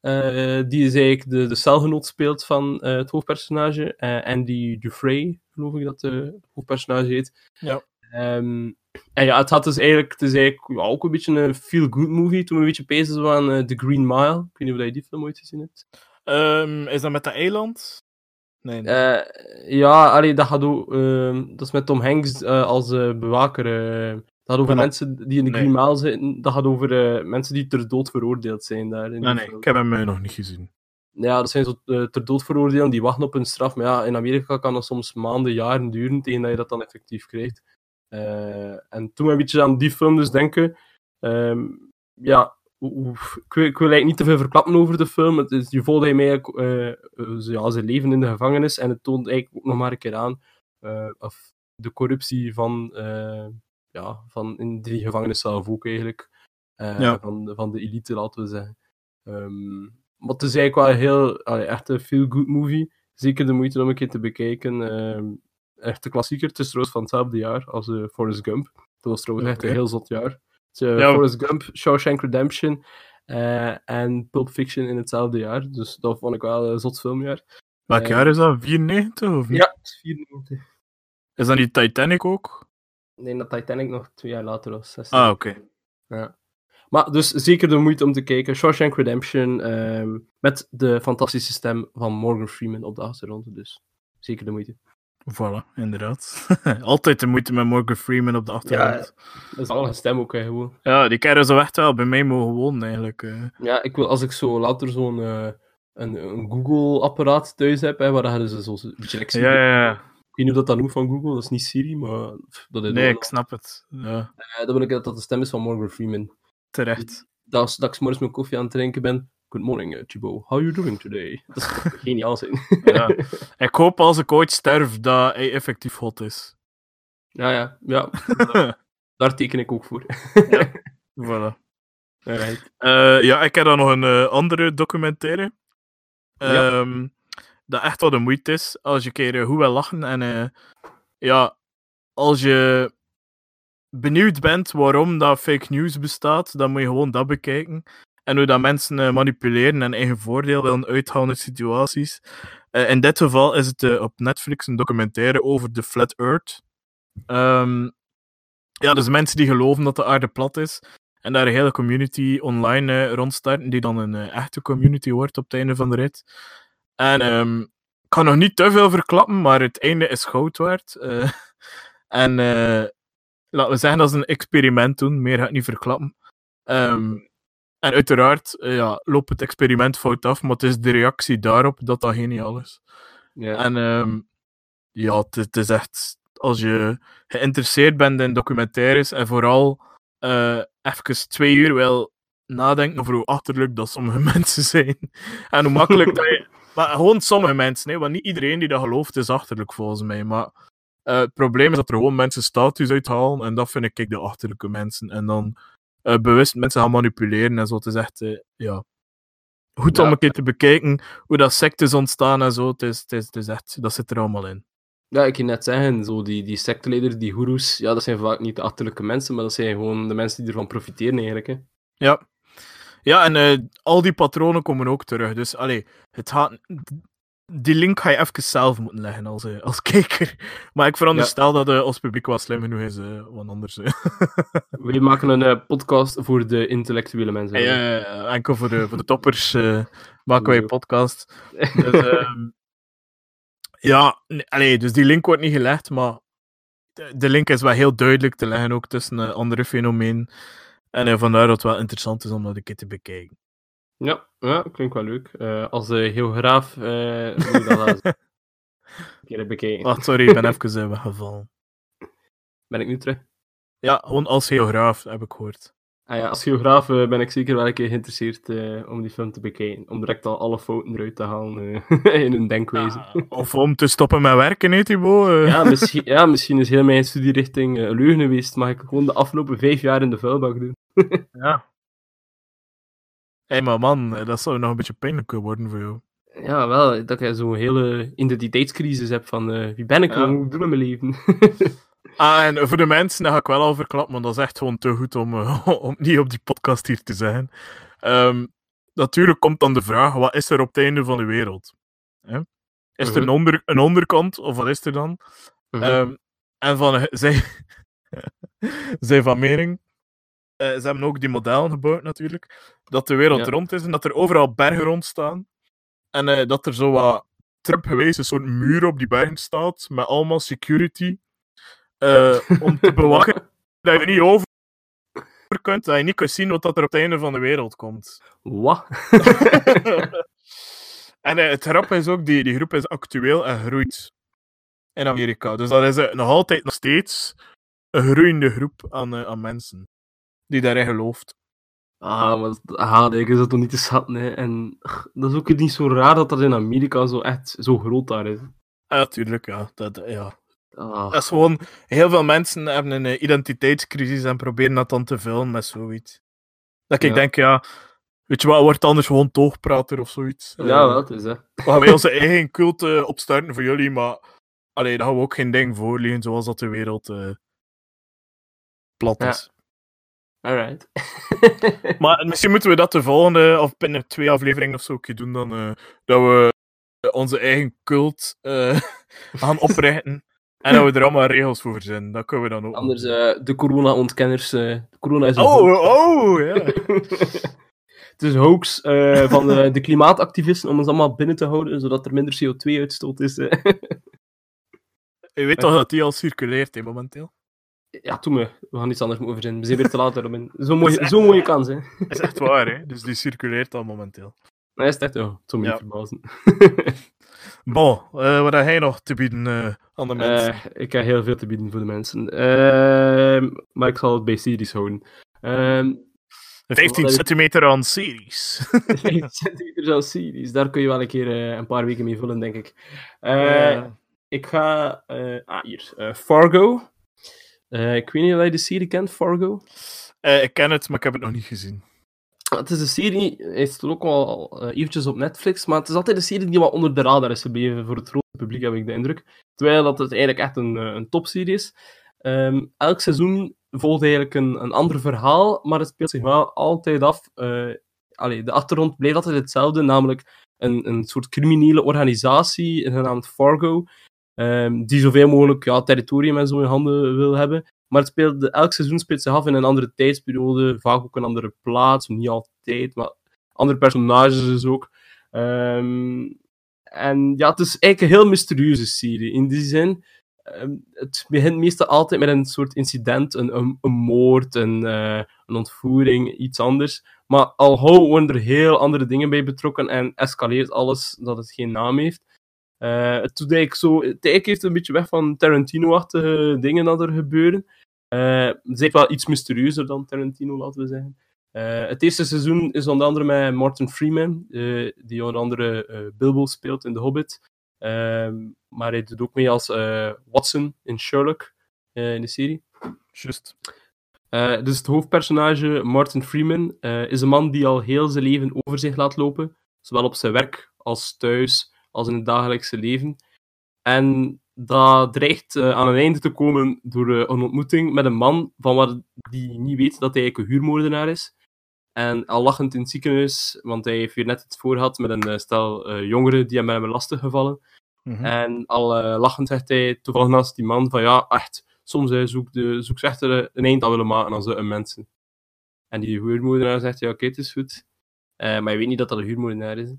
[SPEAKER 2] eh, die is eigenlijk de, de celgenoot speelt van eh, het hoofdpersonage. eh Andy Dufresne, geloof ik dat de hoofdpersonage heet.
[SPEAKER 1] Ja.
[SPEAKER 2] Ehm, en ja, het, had dus eigenlijk, het is eigenlijk ja, ook een beetje een feel-good movie. Toen we een beetje aan eh, The Green Mile. Ik weet niet of je die film ooit gezien hebt.
[SPEAKER 1] Ehm, is dat met dat eiland? Nee. nee.
[SPEAKER 2] Eh, ja, allee, dat gaat ook, ehm, dat is met Tom Hanks eh, als eh, bewaker. eh. dat gaat over
[SPEAKER 1] Ja.
[SPEAKER 2] mensen die in de
[SPEAKER 1] Nee.
[SPEAKER 2] Green Mile zitten. Dat gaat over eh, mensen die ter dood veroordeeld zijn daar.
[SPEAKER 1] Nee, nee,
[SPEAKER 2] film.
[SPEAKER 1] ik heb hem nog niet gezien.
[SPEAKER 2] Ja, dat zijn zo ter dood veroordeelden die wachten op hun straf. Maar ja, in Amerika kan dat soms maanden, jaren duren tegen dat je dat dan effectief krijgt. Eh, en toen we een beetje aan die film dus denken. ehm, ja, ik, wil, ik wil eigenlijk niet te veel verklappen over de film. Het is, je volgt hem eigenlijk eh, zo- ja, zijn leven in de gevangenis. En het toont eigenlijk ook nog maar een keer aan eh, of de corruptie van, eh, ja, van in die gevangenis zelf ook eigenlijk. Eh,
[SPEAKER 1] Ja.
[SPEAKER 2] van, de- van de elite, laten we zeggen. Ehm, maar het is eigenlijk wel een heel, allee, echt een feel-good movie. zeker de moeite om een keer te bekijken. Ehm, echt de klassieker. Het is trouwens van hetzelfde jaar als uh, Forrest Gump. Dat was trouwens echt een heel zot jaar. Uh, ja. Forrest Gump, Shawshank Redemption uh, en Pulp Fiction in hetzelfde jaar. Dus dat vond ik wel een zot filmjaar.
[SPEAKER 1] Welk jaar is dat? 94 of niet?
[SPEAKER 2] Ja, het is 94.
[SPEAKER 1] Is dat niet Titanic ook?
[SPEAKER 2] Nee, dat Titanic nog twee jaar later was.
[SPEAKER 1] 16. Ah, oké. Okay.
[SPEAKER 2] Ja. Maar dus zeker de moeite om te kijken. Shawshank Redemption um, met de fantastische stem van Morgan Freeman op de achtergrond. Dus zeker de moeite.
[SPEAKER 1] Voilà, inderdaad. Altijd de moeite met Morgan Freeman op de achtergrond.
[SPEAKER 2] Ja, dat is al een stem ook, hè, gewoon.
[SPEAKER 1] Ja, die keren zo echt wel bij mij mogen wonen, eigenlijk. Uh.
[SPEAKER 2] Ja, ik wil, als ik zo later zo'n uh, een, een Google-apparaat thuis heb, hè, waar hadden ze zo een beetje
[SPEAKER 1] ja, ja, ja.
[SPEAKER 2] Ik weet niet of dat dat noemt van Google, dat is niet Siri, maar... Dat is
[SPEAKER 1] nee, ik snap het. Ja.
[SPEAKER 2] Uh, dan wil ik dat dat de stem is van Morgan Freeman.
[SPEAKER 1] Terecht.
[SPEAKER 2] Dat, dat ik s'morgens mijn koffie aan het drinken ben, Good morning, uh, Thibaut. How are you doing today? Dat is geniaal zijn.
[SPEAKER 1] ja. Ik hoop als ik ooit sterf dat hij effectief hot is.
[SPEAKER 2] Ja, ja. ja. Daar teken ik ook voor.
[SPEAKER 1] ja. Voilà.
[SPEAKER 2] Right.
[SPEAKER 1] Uh, ja, ik heb dan nog een uh, andere documentaire. Um, ja. Dat echt wel de moeite is. Als je keer hoe wel lachen. En ja, als je benieuwd bent waarom dat fake news bestaat, dan moet je gewoon dat bekijken. En hoe dat mensen uh, manipuleren en eigen voordeel willen uithalen uit situaties. Uh, in dit geval is het uh, op Netflix een documentaire over de Flat Earth. Um, ja, dus mensen die geloven dat de aarde plat is. En daar een hele community online rondstarten, die dan een echte community wordt op het einde van de rit. En um, ik kan nog niet te veel verklappen, maar het einde is goud waard. en laten we zeggen dat ze een experiment doen, meer ga ik niet verklappen. Um, en uiteraard uh, ja, loopt het experiment fout af, maar het is de reactie daarop dat dat geniaal is.
[SPEAKER 2] Ja.
[SPEAKER 1] En um, ja, het, is echt, als je geïnteresseerd bent in documentaires en vooral uh, even twee uur wil nadenken over hoe achterlijk dat sommige mensen zijn. en hoe makkelijk dat je... Maar gewoon sommige mensen, hè, want niet iedereen die dat gelooft is achterlijk volgens mij. Maar uh, het probleem is dat er gewoon mensen status uithalen en dat vind ik de achterlijke mensen. En dan bewust mensen gaan manipuleren en zo. Het is echt, uh, ja. Goed ja. om een keer te bekijken hoe dat sectes ontstaan en zo. Het is, het is, het is echt, dat zit er allemaal in.
[SPEAKER 2] Ja, ik kan net zeggen, zo die, die secteleders, die goeroes, ja, dat zijn vaak niet de achterlijke mensen, maar dat zijn gewoon de mensen die ervan profiteren eigenlijk. Hè.
[SPEAKER 1] Ja. Ja, en uh, al die patronen komen ook terug. Dus, allee, het gaat, die link ga je even zelf moeten leggen als, uh, als kijker. Maar ik veronderstel ja. dat uh, ons publiek wel slim genoeg is, uh, wat anders.
[SPEAKER 2] We maken een podcast voor de intellectuele mensen.
[SPEAKER 1] Ja, enkel voor de, voor de toppers maken wij een podcast. dus, ehm, ja, allee, dus die link wordt niet gelegd, maar de, de link is wel heel duidelijk te leggen ook tussen andere fenomenen. En vandaar dat het wel interessant is om dat een keer te bekijken.
[SPEAKER 2] Ja, ja klinkt wel leuk. Uh, als uh, geograaf uh, moet je dat een keer bekijken.
[SPEAKER 1] Oh, sorry, ik ben even weggevallen.
[SPEAKER 2] Ben ik nu terug?
[SPEAKER 1] Ja, gewoon als geograaf, heb ik gehoord.
[SPEAKER 2] Ah ja, als geograaf ben ik zeker wel een keer geïnteresseerd om die film te bekijken. Om direct al alle fouten eruit te halen in hun denkwijze.
[SPEAKER 1] Ja, of om te stoppen met werken, hè, Thibaut?
[SPEAKER 2] ja, misschien, ja, misschien is heel mijn studierichting leugen geweest. Mag ik gewoon de afgelopen vijf jaar in de vuilbak doen.
[SPEAKER 1] ja. Hé, hey, maar man, dat zou nog een beetje pijnlijk worden voor jou.
[SPEAKER 2] Ja, wel, dat je zo'n hele identiteitscrisis hebt van uh, wie ben ik, ja. wat moet ik doen met mijn leven?
[SPEAKER 1] ah, en voor de mensen, dat ga ik wel al verklappen, want dat is echt gewoon te goed om, uh, om niet op die podcast hier te zijn. Um, natuurlijk komt dan de vraag, wat is er op het einde van de wereld? Is er een, onder, een onderkant, of wat is er dan? Uh -huh. um, en van, zij, zij van mening ze hebben ook die modellen gebouwd natuurlijk, dat de wereld ja. rond is en dat er overal bergen rond staan. En uh, dat er zo wat Trump geweest een soort muur op die bergen staat, met allemaal security, uh, om te bewaken dat je niet over kunt, dat je niet kunt zien wat er op het einde van de wereld komt.
[SPEAKER 2] Wat?
[SPEAKER 1] en het grap is ook, die, die groep is actueel en groeit in Amerika. Dus dat is nog altijd nog steeds een groeiende groep aan, aan mensen die daarin gelooft.
[SPEAKER 2] Ah, maar ah, ik is dat toch niet te schatten, hè. En ach, dat is ook niet zo raar dat dat in Amerika zo echt zo groot daar is.
[SPEAKER 1] Ja, tuurlijk, ja. Dat, ja. Ah. dat is gewoon... Heel veel mensen hebben een identiteitscrisis en proberen dat dan te vullen met zoiets. Dat ik ja. denk, ja... Weet je wat, wordt anders gewoon toogprater of zoiets.
[SPEAKER 2] Ja,
[SPEAKER 1] Eh,
[SPEAKER 2] wel, het is hè.
[SPEAKER 1] We gaan wij onze eigen cult eh, opstarten voor jullie, maar allee, daar gaan we ook geen ding voorleggen zoals dat de wereld eh, plat
[SPEAKER 2] Ja. Alright.
[SPEAKER 1] Maar misschien moeten we dat de volgende, of binnen twee afleveringen of zo, keer doen, dan, eh, dat we onze eigen cult eh, gaan oprichten. En dat we er allemaal regels voor verzinnen. Dat kunnen we dan ook.
[SPEAKER 2] Anders, eh, de corona-ontkenners. eh, corona is een
[SPEAKER 1] Oh,
[SPEAKER 2] hoax.
[SPEAKER 1] oh, ja.
[SPEAKER 2] Het is een hoax eh, van eh, de klimaatactivisten om ons allemaal binnen te houden, zodat er minder CO2-uitstoot is. eh.
[SPEAKER 1] Je weet toch dat die al circuleert, hè, momenteel?
[SPEAKER 2] Ja, toen me. We gaan iets anders moeten verzinnen. We zijn weer te laat daarom. Zo'n mooie, zo'n mooie kans, hè.
[SPEAKER 1] Dat is echt waar, hè? Dus die circuleert al momenteel.
[SPEAKER 2] Nee, is echt, oh, zou me
[SPEAKER 1] Ja.
[SPEAKER 2] niet verbazen.
[SPEAKER 1] Bon, eh, wat heb jij nog te bieden eh, aan de mensen?
[SPEAKER 2] Eh, ik heb heel veel te bieden voor de mensen. Ehm, maar ik zal het bij series houden. Ehm
[SPEAKER 1] 15
[SPEAKER 2] wat-
[SPEAKER 1] centimeter aan series.
[SPEAKER 2] 15 centimeter aan series, daar kun je wel een keer een paar weken mee vullen, denk ik. Ik ga... ah, hier. Fargo. Eh, ik weet niet of je de serie kent, Fargo.
[SPEAKER 1] eh, ik ken het, maar ik heb het nog niet gezien.
[SPEAKER 2] Het is een serie, hij staat ook al eh, eventjes op Netflix, maar het is altijd een serie die wat onder de radar is gebleven voor het grote publiek, heb ik de indruk. Terwijl dat het eigenlijk echt een, een topserie is. Ehm, elk seizoen volgt eigenlijk een, een ander verhaal, maar het speelt zich wel altijd af. allee, de achtergrond blijft altijd hetzelfde, namelijk een, een soort criminele organisatie, genaamd Fargo, ehm, die zoveel mogelijk ja, territorium en zo in handen wil hebben. Maar het speelt, elk seizoen speelt zich af in een andere tijdsperiode, vaak ook een andere plaats, niet altijd, maar andere personages dus ook. Ehm, en ja, het is eigenlijk een heel mysterieuze serie. In die zin, ehm, het begint meestal altijd met een soort incident, een, een, moord, een, eh, een ontvoering, iets anders. Maar al worden er heel andere dingen bij betrokken en escaleert alles dat het geen naam heeft. Eh, het doet eigenlijk zo, het eigenlijk heeft een beetje weg van Tarantino-achtige dingen dat er gebeuren. Eh, het is wel iets mysterieuzer dan Tarantino, laten we zeggen. Eh, het eerste seizoen is onder andere met Martin Freeman, die onder andere Bilbo speelt in The Hobbit. Ehm, maar hij doet ook mee als Watson in Sherlock, in de serie.
[SPEAKER 1] Just.
[SPEAKER 2] Dus het hoofdpersonage, Martin Freeman, is een man die al heel zijn leven over zich laat lopen. Zowel op zijn werk als thuis, als in het dagelijkse leven. En dat dreigt eh, aan een einde te komen door eh, een ontmoeting met een man van waar die niet weet dat hij eigenlijk een huurmoordenaar is. En al lachend in het ziekenhuis, want hij heeft weer net het voor gehad met een eh, stel jongeren die hem hebben lastig gevallen.
[SPEAKER 1] Mhm.
[SPEAKER 2] En al lachend zegt hij toevallig naast die man van ja, echt, soms zoekt, de, echt er een eind aan willen maken aan zo'n mensen. En die huurmoordenaar zegt ja, oké, het is goed. Maar je weet niet dat dat een huurmoordenaar is.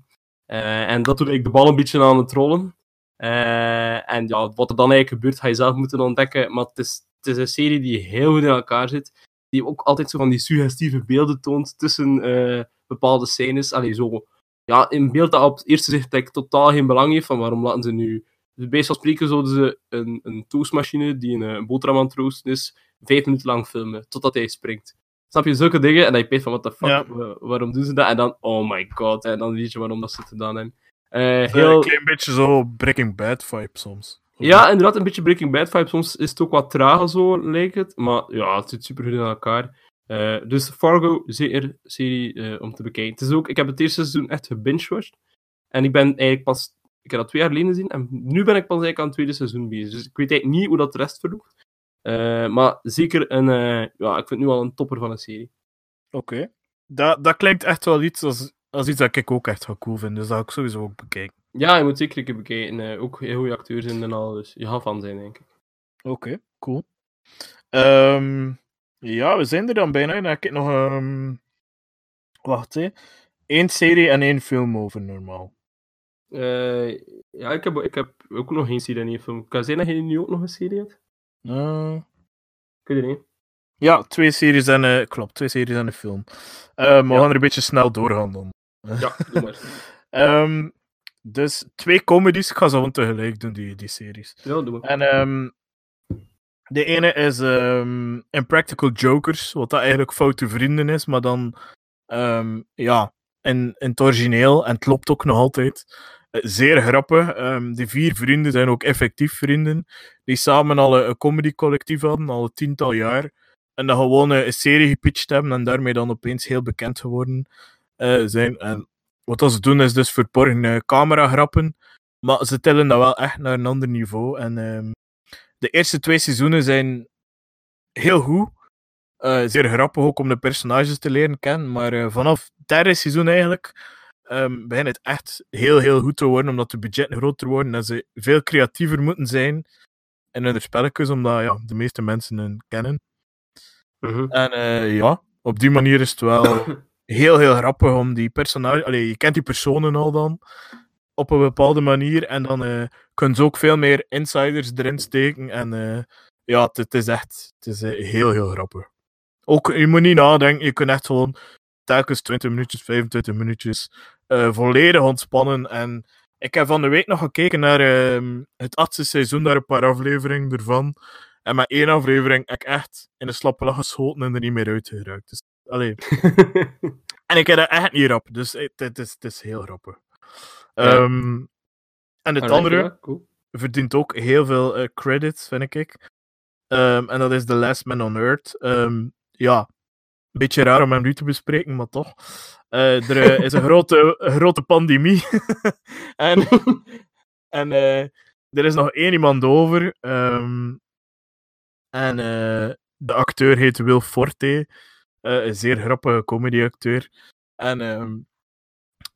[SPEAKER 2] Eh, en dat doet eigenlijk de bal een beetje aan het rollen. Eh, en ja, wat er dan eigenlijk gebeurt, ga je zelf moeten ontdekken. Maar het is, het is een serie die heel goed in elkaar zit. Die ook altijd zo van die suggestieve beelden toont tussen eh, bepaalde scènes. Allee, zo, ja, een beeld dat op het eerste zicht eigenlijk totaal geen belang heeft. Van waarom laten ze nu... Dus bij spreken zouden ze een, een toastmachine die een, een boterham aan het roosten is, vijf minuten lang filmen, totdat hij springt. Snap je, zulke dingen? En dan je weet van, what the fuck,
[SPEAKER 1] Ja.
[SPEAKER 2] waarom doen ze dat? En dan, oh my god, en dan weet je waarom dat ze het gedaan hebben. Eh,
[SPEAKER 1] Heel...
[SPEAKER 2] heel...
[SPEAKER 1] Een klein beetje zo Breaking Bad vibe soms.
[SPEAKER 2] Ja, inderdaad, een beetje Breaking Bad vibe. Soms is het ook wat trager zo, lijkt het. Maar ja, het zit super goed in elkaar. Eh, dus Fargo, zeker serie eh, om te bekijken. Het is ook, ik heb het eerste seizoen echt gebingewatcht. En ik ben eigenlijk pas, ik heb dat twee jaar geleden gezien. En nu ben ik pas eigenlijk aan het tweede seizoen bezig. Dus ik weet eigenlijk niet hoe dat de rest verloopt. Eh, maar zeker een, eh, ja, ik vind het nu al een topper van een serie.
[SPEAKER 1] Oké. Dat, dat klinkt echt wel iets als, als iets dat ik ook echt wel cool vind. Dus dat ga ik sowieso ook bekijken.
[SPEAKER 2] Ja, je moet zeker een keer bekijken. Eh, ook heel goede acteurs in en al. Dus je gaat van zijn, denk ik.
[SPEAKER 1] Oké, cool. Ehm, ja, we zijn er dan bijna. Dan heb ik nog... ehm wacht, hè. Eén serie en één film over, normaal.
[SPEAKER 2] Ja, ik heb, ik heb ook nog geen serie en één film. Kan zijn dat je nu ook nog een serie hebt? Ik weet het niet.
[SPEAKER 1] ja, twee series en... eh klopt, twee series en een film. Maar we
[SPEAKER 2] Ja.
[SPEAKER 1] gaan er een beetje snel doorgaan dan.
[SPEAKER 2] Ja, doe maar.
[SPEAKER 1] Ehm, dus twee comedies. Ik ga ze gewoon tegelijk doen, die, die series.
[SPEAKER 2] Ja, doe maar.
[SPEAKER 1] En ehm, de ene is ehm Impractical Jokers, wat dat eigenlijk Foute Vrienden is, maar dan ja, in, in het origineel, en het loopt ook nog altijd. Eh, Zeer grappig. Ehm, die vier vrienden zijn ook effectief vrienden, die samen al een, een comedycollectief hadden, al een tiental jaar. En dan gewoon eh, een serie gepitcht hebben en daarmee dan opeens heel bekend geworden. eh, zijn. En wat ze doen is dus verborgen uh, camera-grappen. Maar ze tellen dat wel echt naar een ander niveau. En ehm, de eerste twee seizoenen zijn heel goed. Zeer grappig ook om de personages te leren kennen. Maar vanaf het derde seizoen eigenlijk um, begint het echt heel, heel goed te worden. Omdat de budgetten groter worden en ze veel creatiever moeten zijn in hun spelletjes. Omdat ja, de meeste mensen hen kennen.
[SPEAKER 2] Mhm.
[SPEAKER 1] En ja, op die manier is het wel heel, heel grappig om die personage... Allee, je kent die personen al dan, op een bepaalde manier. En dan uh, kunnen ze ook veel meer insiders erin steken. En uh, ja, het is echt het is, heel, heel grappig. Ook, je moet niet nadenken, je kunt echt gewoon telkens 20 minuutjes, 25 minuutjes volledig ontspannen. En ik heb van de week nog gekeken naar ehm, het achtste seizoen, daar een paar afleveringen ervan. En met één aflevering heb ik echt in de slappe lach geschoten en er niet meer uitgeraakt. Dus, allee. en ik heb dat echt niet rap, dus het, is, het is heel grappig.
[SPEAKER 2] Ja.
[SPEAKER 1] Um, en het andere
[SPEAKER 2] ja, cool.
[SPEAKER 1] verdient ook heel veel uh, credits, vind ik. Um, en dat is The Last Man on Earth. Um, ja, een beetje raar om hem nu te bespreken, maar toch. Uh, er uh, is een grote, grote pandemie. en en er is nog één iemand over. en de acteur heet Will Forte. een zeer grappige comedyacteur. En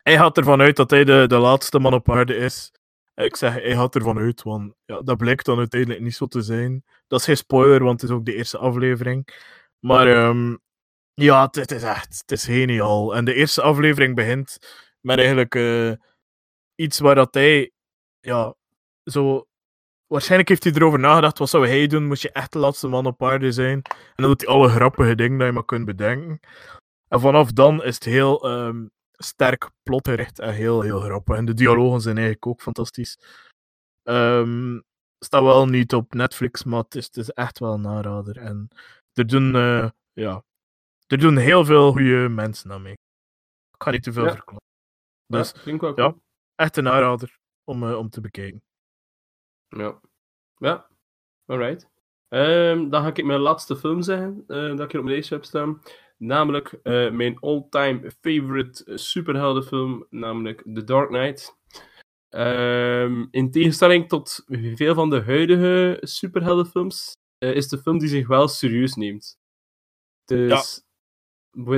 [SPEAKER 1] hij gaat ervan uit dat hij de, de laatste man op aarde is. Ik zeg, hij gaat ervan uit, want ja, dat blijkt dan uiteindelijk niet zo te zijn. Dat is geen spoiler, want het is ook de eerste aflevering. Maar um, ja, het, is echt, het is geniaal. En de eerste aflevering begint met eigenlijk uh, iets waar dat hij, ja, zo... Waarschijnlijk heeft hij erover nagedacht, wat zou hij doen? Moest je echt de laatste man op aarde zijn? En dan doet hij alle grappige dingen die je maar kunt bedenken. En vanaf dan is het heel um, sterk plotgericht en heel, heel grappig. En de dialogen zijn eigenlijk ook fantastisch. Um, staat wel niet op Netflix, maar het is, echt wel een aanrader. En er doen, uh, ja, er doen heel veel goede mensen aan mee. Ik ga niet te veel
[SPEAKER 2] Ja.
[SPEAKER 1] verklappen. Dus
[SPEAKER 2] ja, ik wel
[SPEAKER 1] ja. echt een aanrader om, uh, om te bekijken.
[SPEAKER 2] Ja. Ja, alright. Ehm, dan ga ik mijn laatste film zeggen, eh, dat ik hier op mijn lijstje heb staan. Namelijk eh, mijn all-time favorite eh, superheldenfilm, namelijk The Dark Knight. Ehm, in tegenstelling tot veel van de huidige superheldenfilms, eh, is de film die zich wel serieus neemt. Dus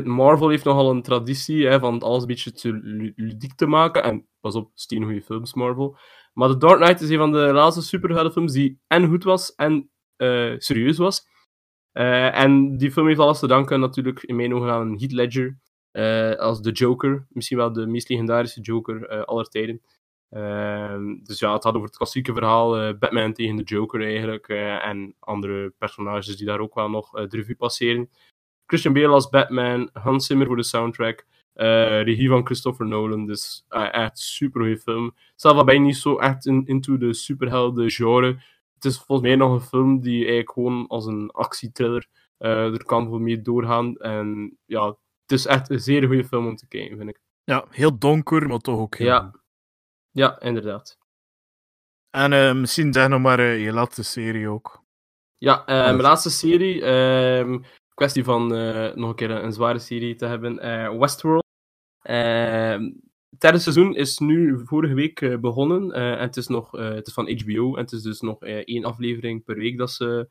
[SPEAKER 2] Marvel heeft nogal een traditie hè, van alles een beetje te lu- ludiek te maken. En pas op, stien goede films, Marvel. Maar The Dark Knight is een van de laatste superheldenfilms die en goed was en eh, serieus was. Eh, en die film heeft alles te danken natuurlijk in mijn ogen aan Heath Ledger eh, als de Joker. Misschien wel de meest legendarische Joker aller tijden. Ehm, dus ja, het had over het klassieke verhaal Batman tegen de Joker eigenlijk. en andere personages die daar ook wel nog de revue passeren. Christian Bale als Batman, Hans Zimmer voor de soundtrack. eh, regie van Christopher Nolan, dus eh, echt super goede film. Zelf ben ik niet zo echt in, into de superhelden genre. Het is volgens mij nog een film die eigenlijk gewoon als een actietriller eh er kan voor mee doorgaan. En ja, het is echt een zeer goede film om te kijken, vind ik.
[SPEAKER 1] Ja, heel donker, maar toch ook heel
[SPEAKER 2] Ja. Ja, inderdaad.
[SPEAKER 1] En eh, misschien zeg nog maar je laatste serie ook.
[SPEAKER 2] Ja, mijn laatste serie. Kwestie van eh, nog een keer een, zware serie te hebben. eh, Westworld. Ehm, het derde seizoen is nu vorige week eh, begonnen. en het is, nog, het is van HBO. En het is dus nog één aflevering per week dat ze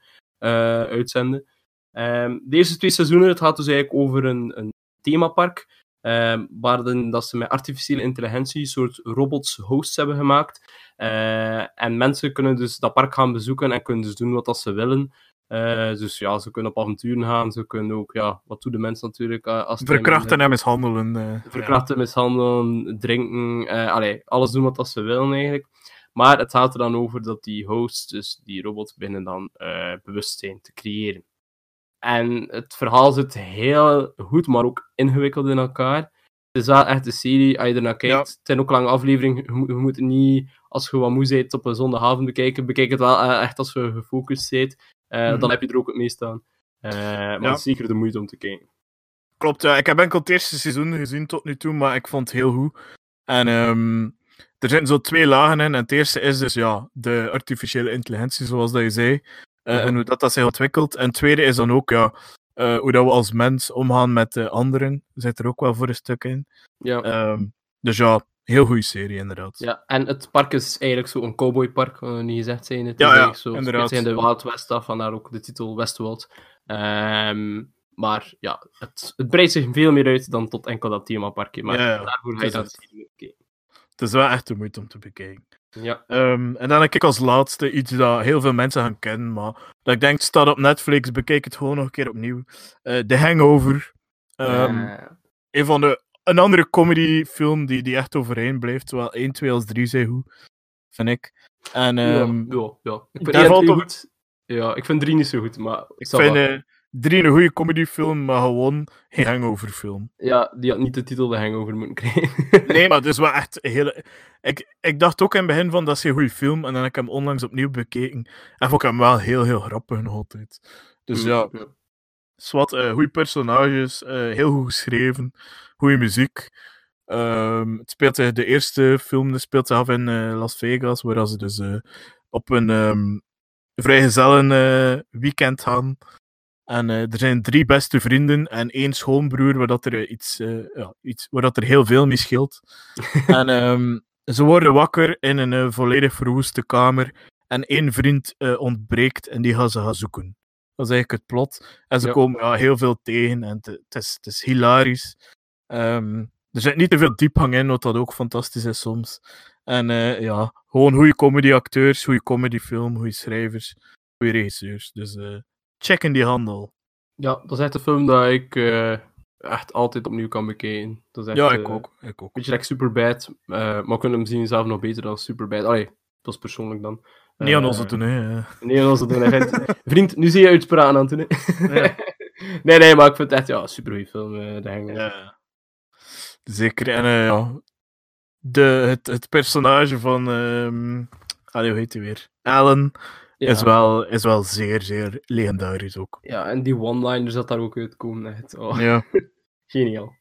[SPEAKER 2] uitzenden. Ehm, de twee seizoenen, het gaat dus eigenlijk over een, een themapark. ehm, waarin dat ze met artificiële intelligentie een soort robots hosts hebben gemaakt. En mensen kunnen dus dat park gaan bezoeken en kunnen dus doen wat dat ze willen. Eh, dus ja, ze kunnen op avonturen gaan, ze kunnen ook, ja, wat doen de mensen natuurlijk? eh, als
[SPEAKER 1] Verkrachten en mishandelen. eh,
[SPEAKER 2] verkrachten, mishandelen, drinken, allee, alles doen wat dat ze willen eigenlijk. Maar het gaat er dan over dat die hosts, dus die robots, beginnen dan bewustzijn te creëren. En het verhaal zit heel goed, maar ook ingewikkeld in elkaar. Het is wel echt een serie, als je ernaar kijkt.
[SPEAKER 1] Ja.
[SPEAKER 2] Het zijn ook lange afleveringen. Je moet, je moet het niet, als je wat moe bent, op een zondagavond bekijken. Bekijk het wel eh, echt als je gefocust bent. Eh,
[SPEAKER 1] Mhm.
[SPEAKER 2] Dan heb je er ook het meest aan. Eh, maar
[SPEAKER 1] Ja.
[SPEAKER 2] het is zeker de moeite om te kijken.
[SPEAKER 1] Klopt, ja. Ik heb enkel het eerste seizoen gezien tot nu toe, maar ik vond het heel goed. En ehm, er zitten zo twee lagen in. En het eerste is dus ja, de artificiële intelligentie, zoals dat je zei. En hoe dat, dat zich ontwikkelt. En het tweede is dan ook ja, eh, hoe dat we als mens omgaan met uh, anderen, zit er ook wel voor een stuk in.
[SPEAKER 2] Ja.
[SPEAKER 1] Um, dus ja, heel goede serie, inderdaad.
[SPEAKER 2] Ja, en het park is eigenlijk zo'n cowboypark, wat we niet gezegd zijn. Het
[SPEAKER 1] ja, ja,
[SPEAKER 2] zo,
[SPEAKER 1] inderdaad.
[SPEAKER 2] Het zijn de Wild West af, vandaar ook de titel Westworld. Um, maar ja, het, het breidt zich veel meer uit dan tot enkel dat themaparkje. Maar
[SPEAKER 1] ja, ja.
[SPEAKER 2] daarvoor ga je dat zien. Okay.
[SPEAKER 1] Het is wel echt de moeite om te bekijken.
[SPEAKER 2] Ja.
[SPEAKER 1] Um, en dan heb ik als laatste iets dat heel veel mensen gaan kennen, maar dat ik denk, staat op Netflix, bekijk het gewoon nog een keer opnieuw. Uh, The Hangover. Um,
[SPEAKER 2] uh.
[SPEAKER 1] Een van de een andere comedyfilm die, die echt overeind blijft. Zowel 1, 2 als 3 zijn goed, vind ik. En, um,
[SPEAKER 2] ja, ja, ja. Ik vind
[SPEAKER 1] daar valt toch...
[SPEAKER 2] goed. Ja, ik vind 3 niet zo goed, maar... Ik,
[SPEAKER 1] ik vind uh, 3 een goede comedyfilm, maar gewoon geen hangoverfilm.
[SPEAKER 2] Ja, die had niet de titel de hangover moeten krijgen.
[SPEAKER 1] nee, maar het is wel echt een hele... Ik, ik dacht ook in het begin van, dat is een goede film, en dan heb ik hem onlangs opnieuw bekeken. En vond ik hem wel heel, heel grappig nog altijd. Dus
[SPEAKER 2] Mm,
[SPEAKER 1] ja, zwart, uh, goede personages, uh, heel goed geschreven, goede muziek. Um, het speelt zich, de eerste film speelt zich af in uh, Las Vegas, waar ze dus op een um, vrijgezellen weekend gaan. En er zijn drie beste vrienden en één schoonbroer, waar dat er, iets, ja, iets, waar dat er heel veel mee scheelt. en um, ze worden wakker in een volledig verwoeste kamer. En één vriend ontbreekt en die gaan ze gaan zoeken. Dat is eigenlijk het plot. En ze
[SPEAKER 2] Ja.
[SPEAKER 1] komen ja, heel veel tegen en het- is, het is hilarisch. Ehm, er zit niet te veel diepgang in, wat dat ook fantastisch is soms. En eh, ja, gewoon goede comedyacteurs, goede comedyfilm, goede schrijvers, goede regisseurs. Dus check in die handel.
[SPEAKER 2] Ja, dat is echt een film dat ik eh, echt altijd opnieuw kan bekijken. Dat is echt,
[SPEAKER 1] Ja, ik
[SPEAKER 2] eh,
[SPEAKER 1] ook. Ik ook.
[SPEAKER 2] Beetje like Superbad, eh maar we kunnen hem zien zelf nog beter dan Superbad. Allee, dat is persoonlijk dan.
[SPEAKER 1] Niet aan onze doen, hè.
[SPEAKER 2] Nee, aan onze doen. hè, Vriend, vriend, nu zie je uitspraken aan het doen. hè.
[SPEAKER 1] Ja.
[SPEAKER 2] nee, nee, maar ik vind het echt ja, een super goede film. de Hangover.
[SPEAKER 1] Ja. Zeker. En eh, ja, de, het, het personage van. ehm allee, hoe heet hij weer? Alan
[SPEAKER 2] Ja.
[SPEAKER 1] is, wel, is wel zeer, zeer legendarisch ook.
[SPEAKER 2] Ja, en die one-liners dat daar ook uitkomen. Echt, oh,
[SPEAKER 1] Ja.
[SPEAKER 2] Geniaal.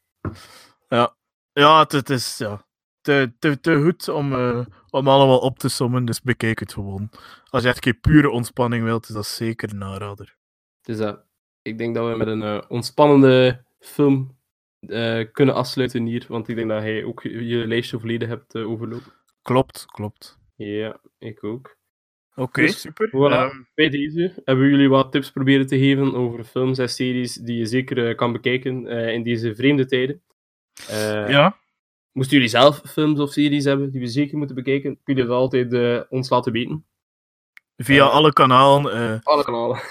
[SPEAKER 1] Ja, het, het is ja, te, te, te goed om, eh, om allemaal op te sommen, dus bekijk het gewoon. Als je echt geen pure ontspanning wilt, is dat zeker een aanrader.
[SPEAKER 2] Dus dat, ik denk dat we met een eh, ontspannende film eh, kunnen afsluiten hier. Want ik denk dat jij ook je, je lijstje volledig hebt eh, overlopen.
[SPEAKER 1] Klopt, klopt.
[SPEAKER 2] Ja, ik ook.
[SPEAKER 1] Oké,
[SPEAKER 2] Dus,
[SPEAKER 1] super.
[SPEAKER 2] voilà.
[SPEAKER 1] Ehm,
[SPEAKER 2] Bij deze hebben jullie wat tips proberen te geven over films en series die je zeker eh, kan bekijken eh, in deze vreemde tijden. Eh,
[SPEAKER 1] ja,
[SPEAKER 2] Moesten jullie zelf films of series hebben die we zeker moeten bekijken, kun je dat altijd ons laten weten.
[SPEAKER 1] via alle kanalen. eh
[SPEAKER 2] Alle kanalen.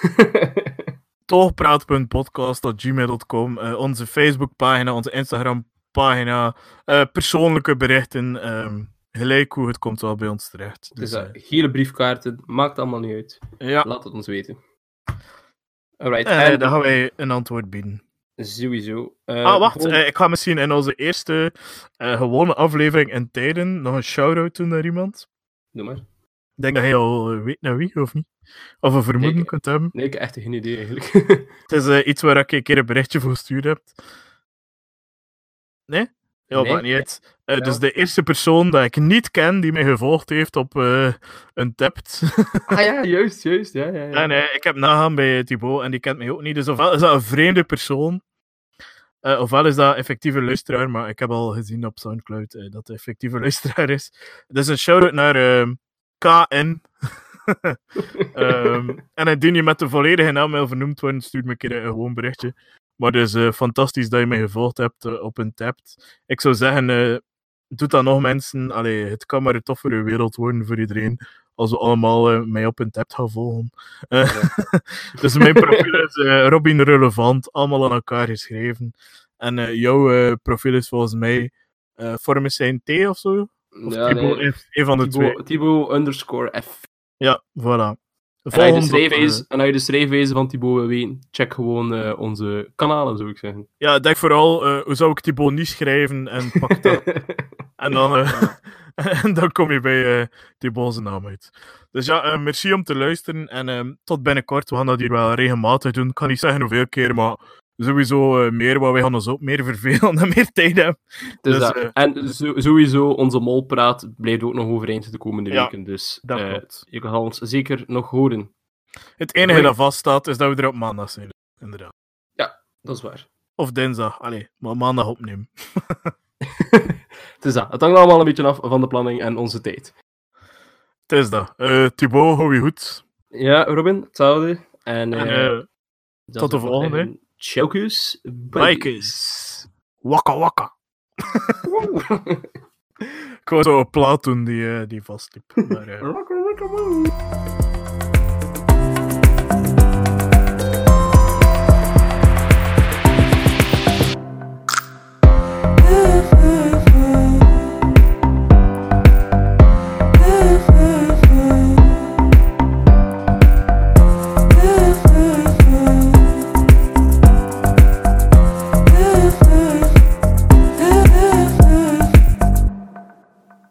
[SPEAKER 1] toogpraat.podcast.gmail.com, eh, onze Facebookpagina, onze Instagram-pagina, eh, persoonlijke berichten. ehm, gelijk hoe het komt wel bij ons terecht.
[SPEAKER 2] dus
[SPEAKER 1] Dus,
[SPEAKER 2] gele briefkaarten, maakt allemaal niet uit.
[SPEAKER 1] ja,
[SPEAKER 2] Laat het ons weten. Alright,
[SPEAKER 1] eh,
[SPEAKER 2] en
[SPEAKER 1] dan gaan wij een antwoord bieden.
[SPEAKER 2] sowieso. eh,
[SPEAKER 1] ah, wacht. ik ga misschien in onze eerste gewone aflevering in tijden nog een shout-out doen naar iemand.
[SPEAKER 2] Doe maar.
[SPEAKER 1] Ik denk dat hij al weet naar wie, of niet? Of een vermoeden
[SPEAKER 2] Nee,
[SPEAKER 1] kunt hebben.
[SPEAKER 2] Nee, ik heb echt geen idee eigenlijk.
[SPEAKER 1] Het is iets waar ik een keer een berichtje voor gestuurd heb. Nee? Ja,
[SPEAKER 2] Nee.
[SPEAKER 1] maakt niet uit. Eh,
[SPEAKER 2] Ja.
[SPEAKER 1] Dus de eerste persoon dat ik niet ken die mij gevolgd heeft op eh, een tapt.
[SPEAKER 2] ah ja, juist, juist. Ja, ja, ja.
[SPEAKER 1] en ik heb nagaan bij Thibaut en die kent mij ook niet. Dus ofwel is dat een vreemde persoon, eh, ofwel is dat effectieve luisteraar, maar ik heb al gezien op Soundcloud dat de effectieve luisteraar is. Dus een shout-out naar ehm, KN. Ehm, en indien je met de volledige naam wil vernoemd worden, stuur me een keer een gewoon berichtje. Maar dus eh, fantastisch dat je mij gevolgd hebt eh, op een tapt. Ik zou zeggen, eh doe dat nog mensen. Allee, het kan maar een toffere wereld worden voor iedereen. Als we allemaal mij op een tap gaan volgen. Dus mijn profiel is Robin Relevant, allemaal aan elkaar geschreven. En jouw profiel is volgens mij uh, zijn T of zo? Of
[SPEAKER 2] Ja,
[SPEAKER 1] Thibaut
[SPEAKER 2] nee.
[SPEAKER 1] Een van de twee.
[SPEAKER 2] Thibaut underscore F.
[SPEAKER 1] Ja, voilà.
[SPEAKER 2] En als de en de schrijfwijze van Thibaut weten, check gewoon eh, onze kanalen, zou ik zeggen.
[SPEAKER 1] Ja, denk vooral, eh, hoe zou ik Thibaut niet schrijven en pak dat. en, dan, eh, en dan kom je bij Thibaut zijn naam uit. Dus ja, merci om te luisteren en ehm, tot binnenkort. We gaan dat hier wel regelmatig doen. Ik kan niet zeggen hoeveel keer, maar sowieso eh, meer, want wij gaan ons ook meer vervelen en meer tijd hebben.
[SPEAKER 2] Dus,
[SPEAKER 1] eh,
[SPEAKER 2] en zo, sowieso, onze molpraat blijft ook nog overeind de komende
[SPEAKER 1] ja,
[SPEAKER 2] weken. Dus
[SPEAKER 1] dat uh,
[SPEAKER 2] je kan ons zeker nog horen.
[SPEAKER 1] Het enige
[SPEAKER 2] dat
[SPEAKER 1] dat vaststaat is dat we er op maandag zijn. Inderdaad.
[SPEAKER 2] Ja, dat is waar.
[SPEAKER 1] Of dinsdag. Allee, maar maandag opnemen.
[SPEAKER 2] het is dat. Het hangt allemaal een beetje af van de planning en onze tijd.
[SPEAKER 1] Het is dat. Thibaut, hou je goed.
[SPEAKER 2] Ja, Robin, hetzelfde. En,
[SPEAKER 1] en tot de volgende.
[SPEAKER 2] En, Chokus
[SPEAKER 1] Bikers. waka waka. Ik hoor zo Platon die, eh, die vastliep. Maar, eh.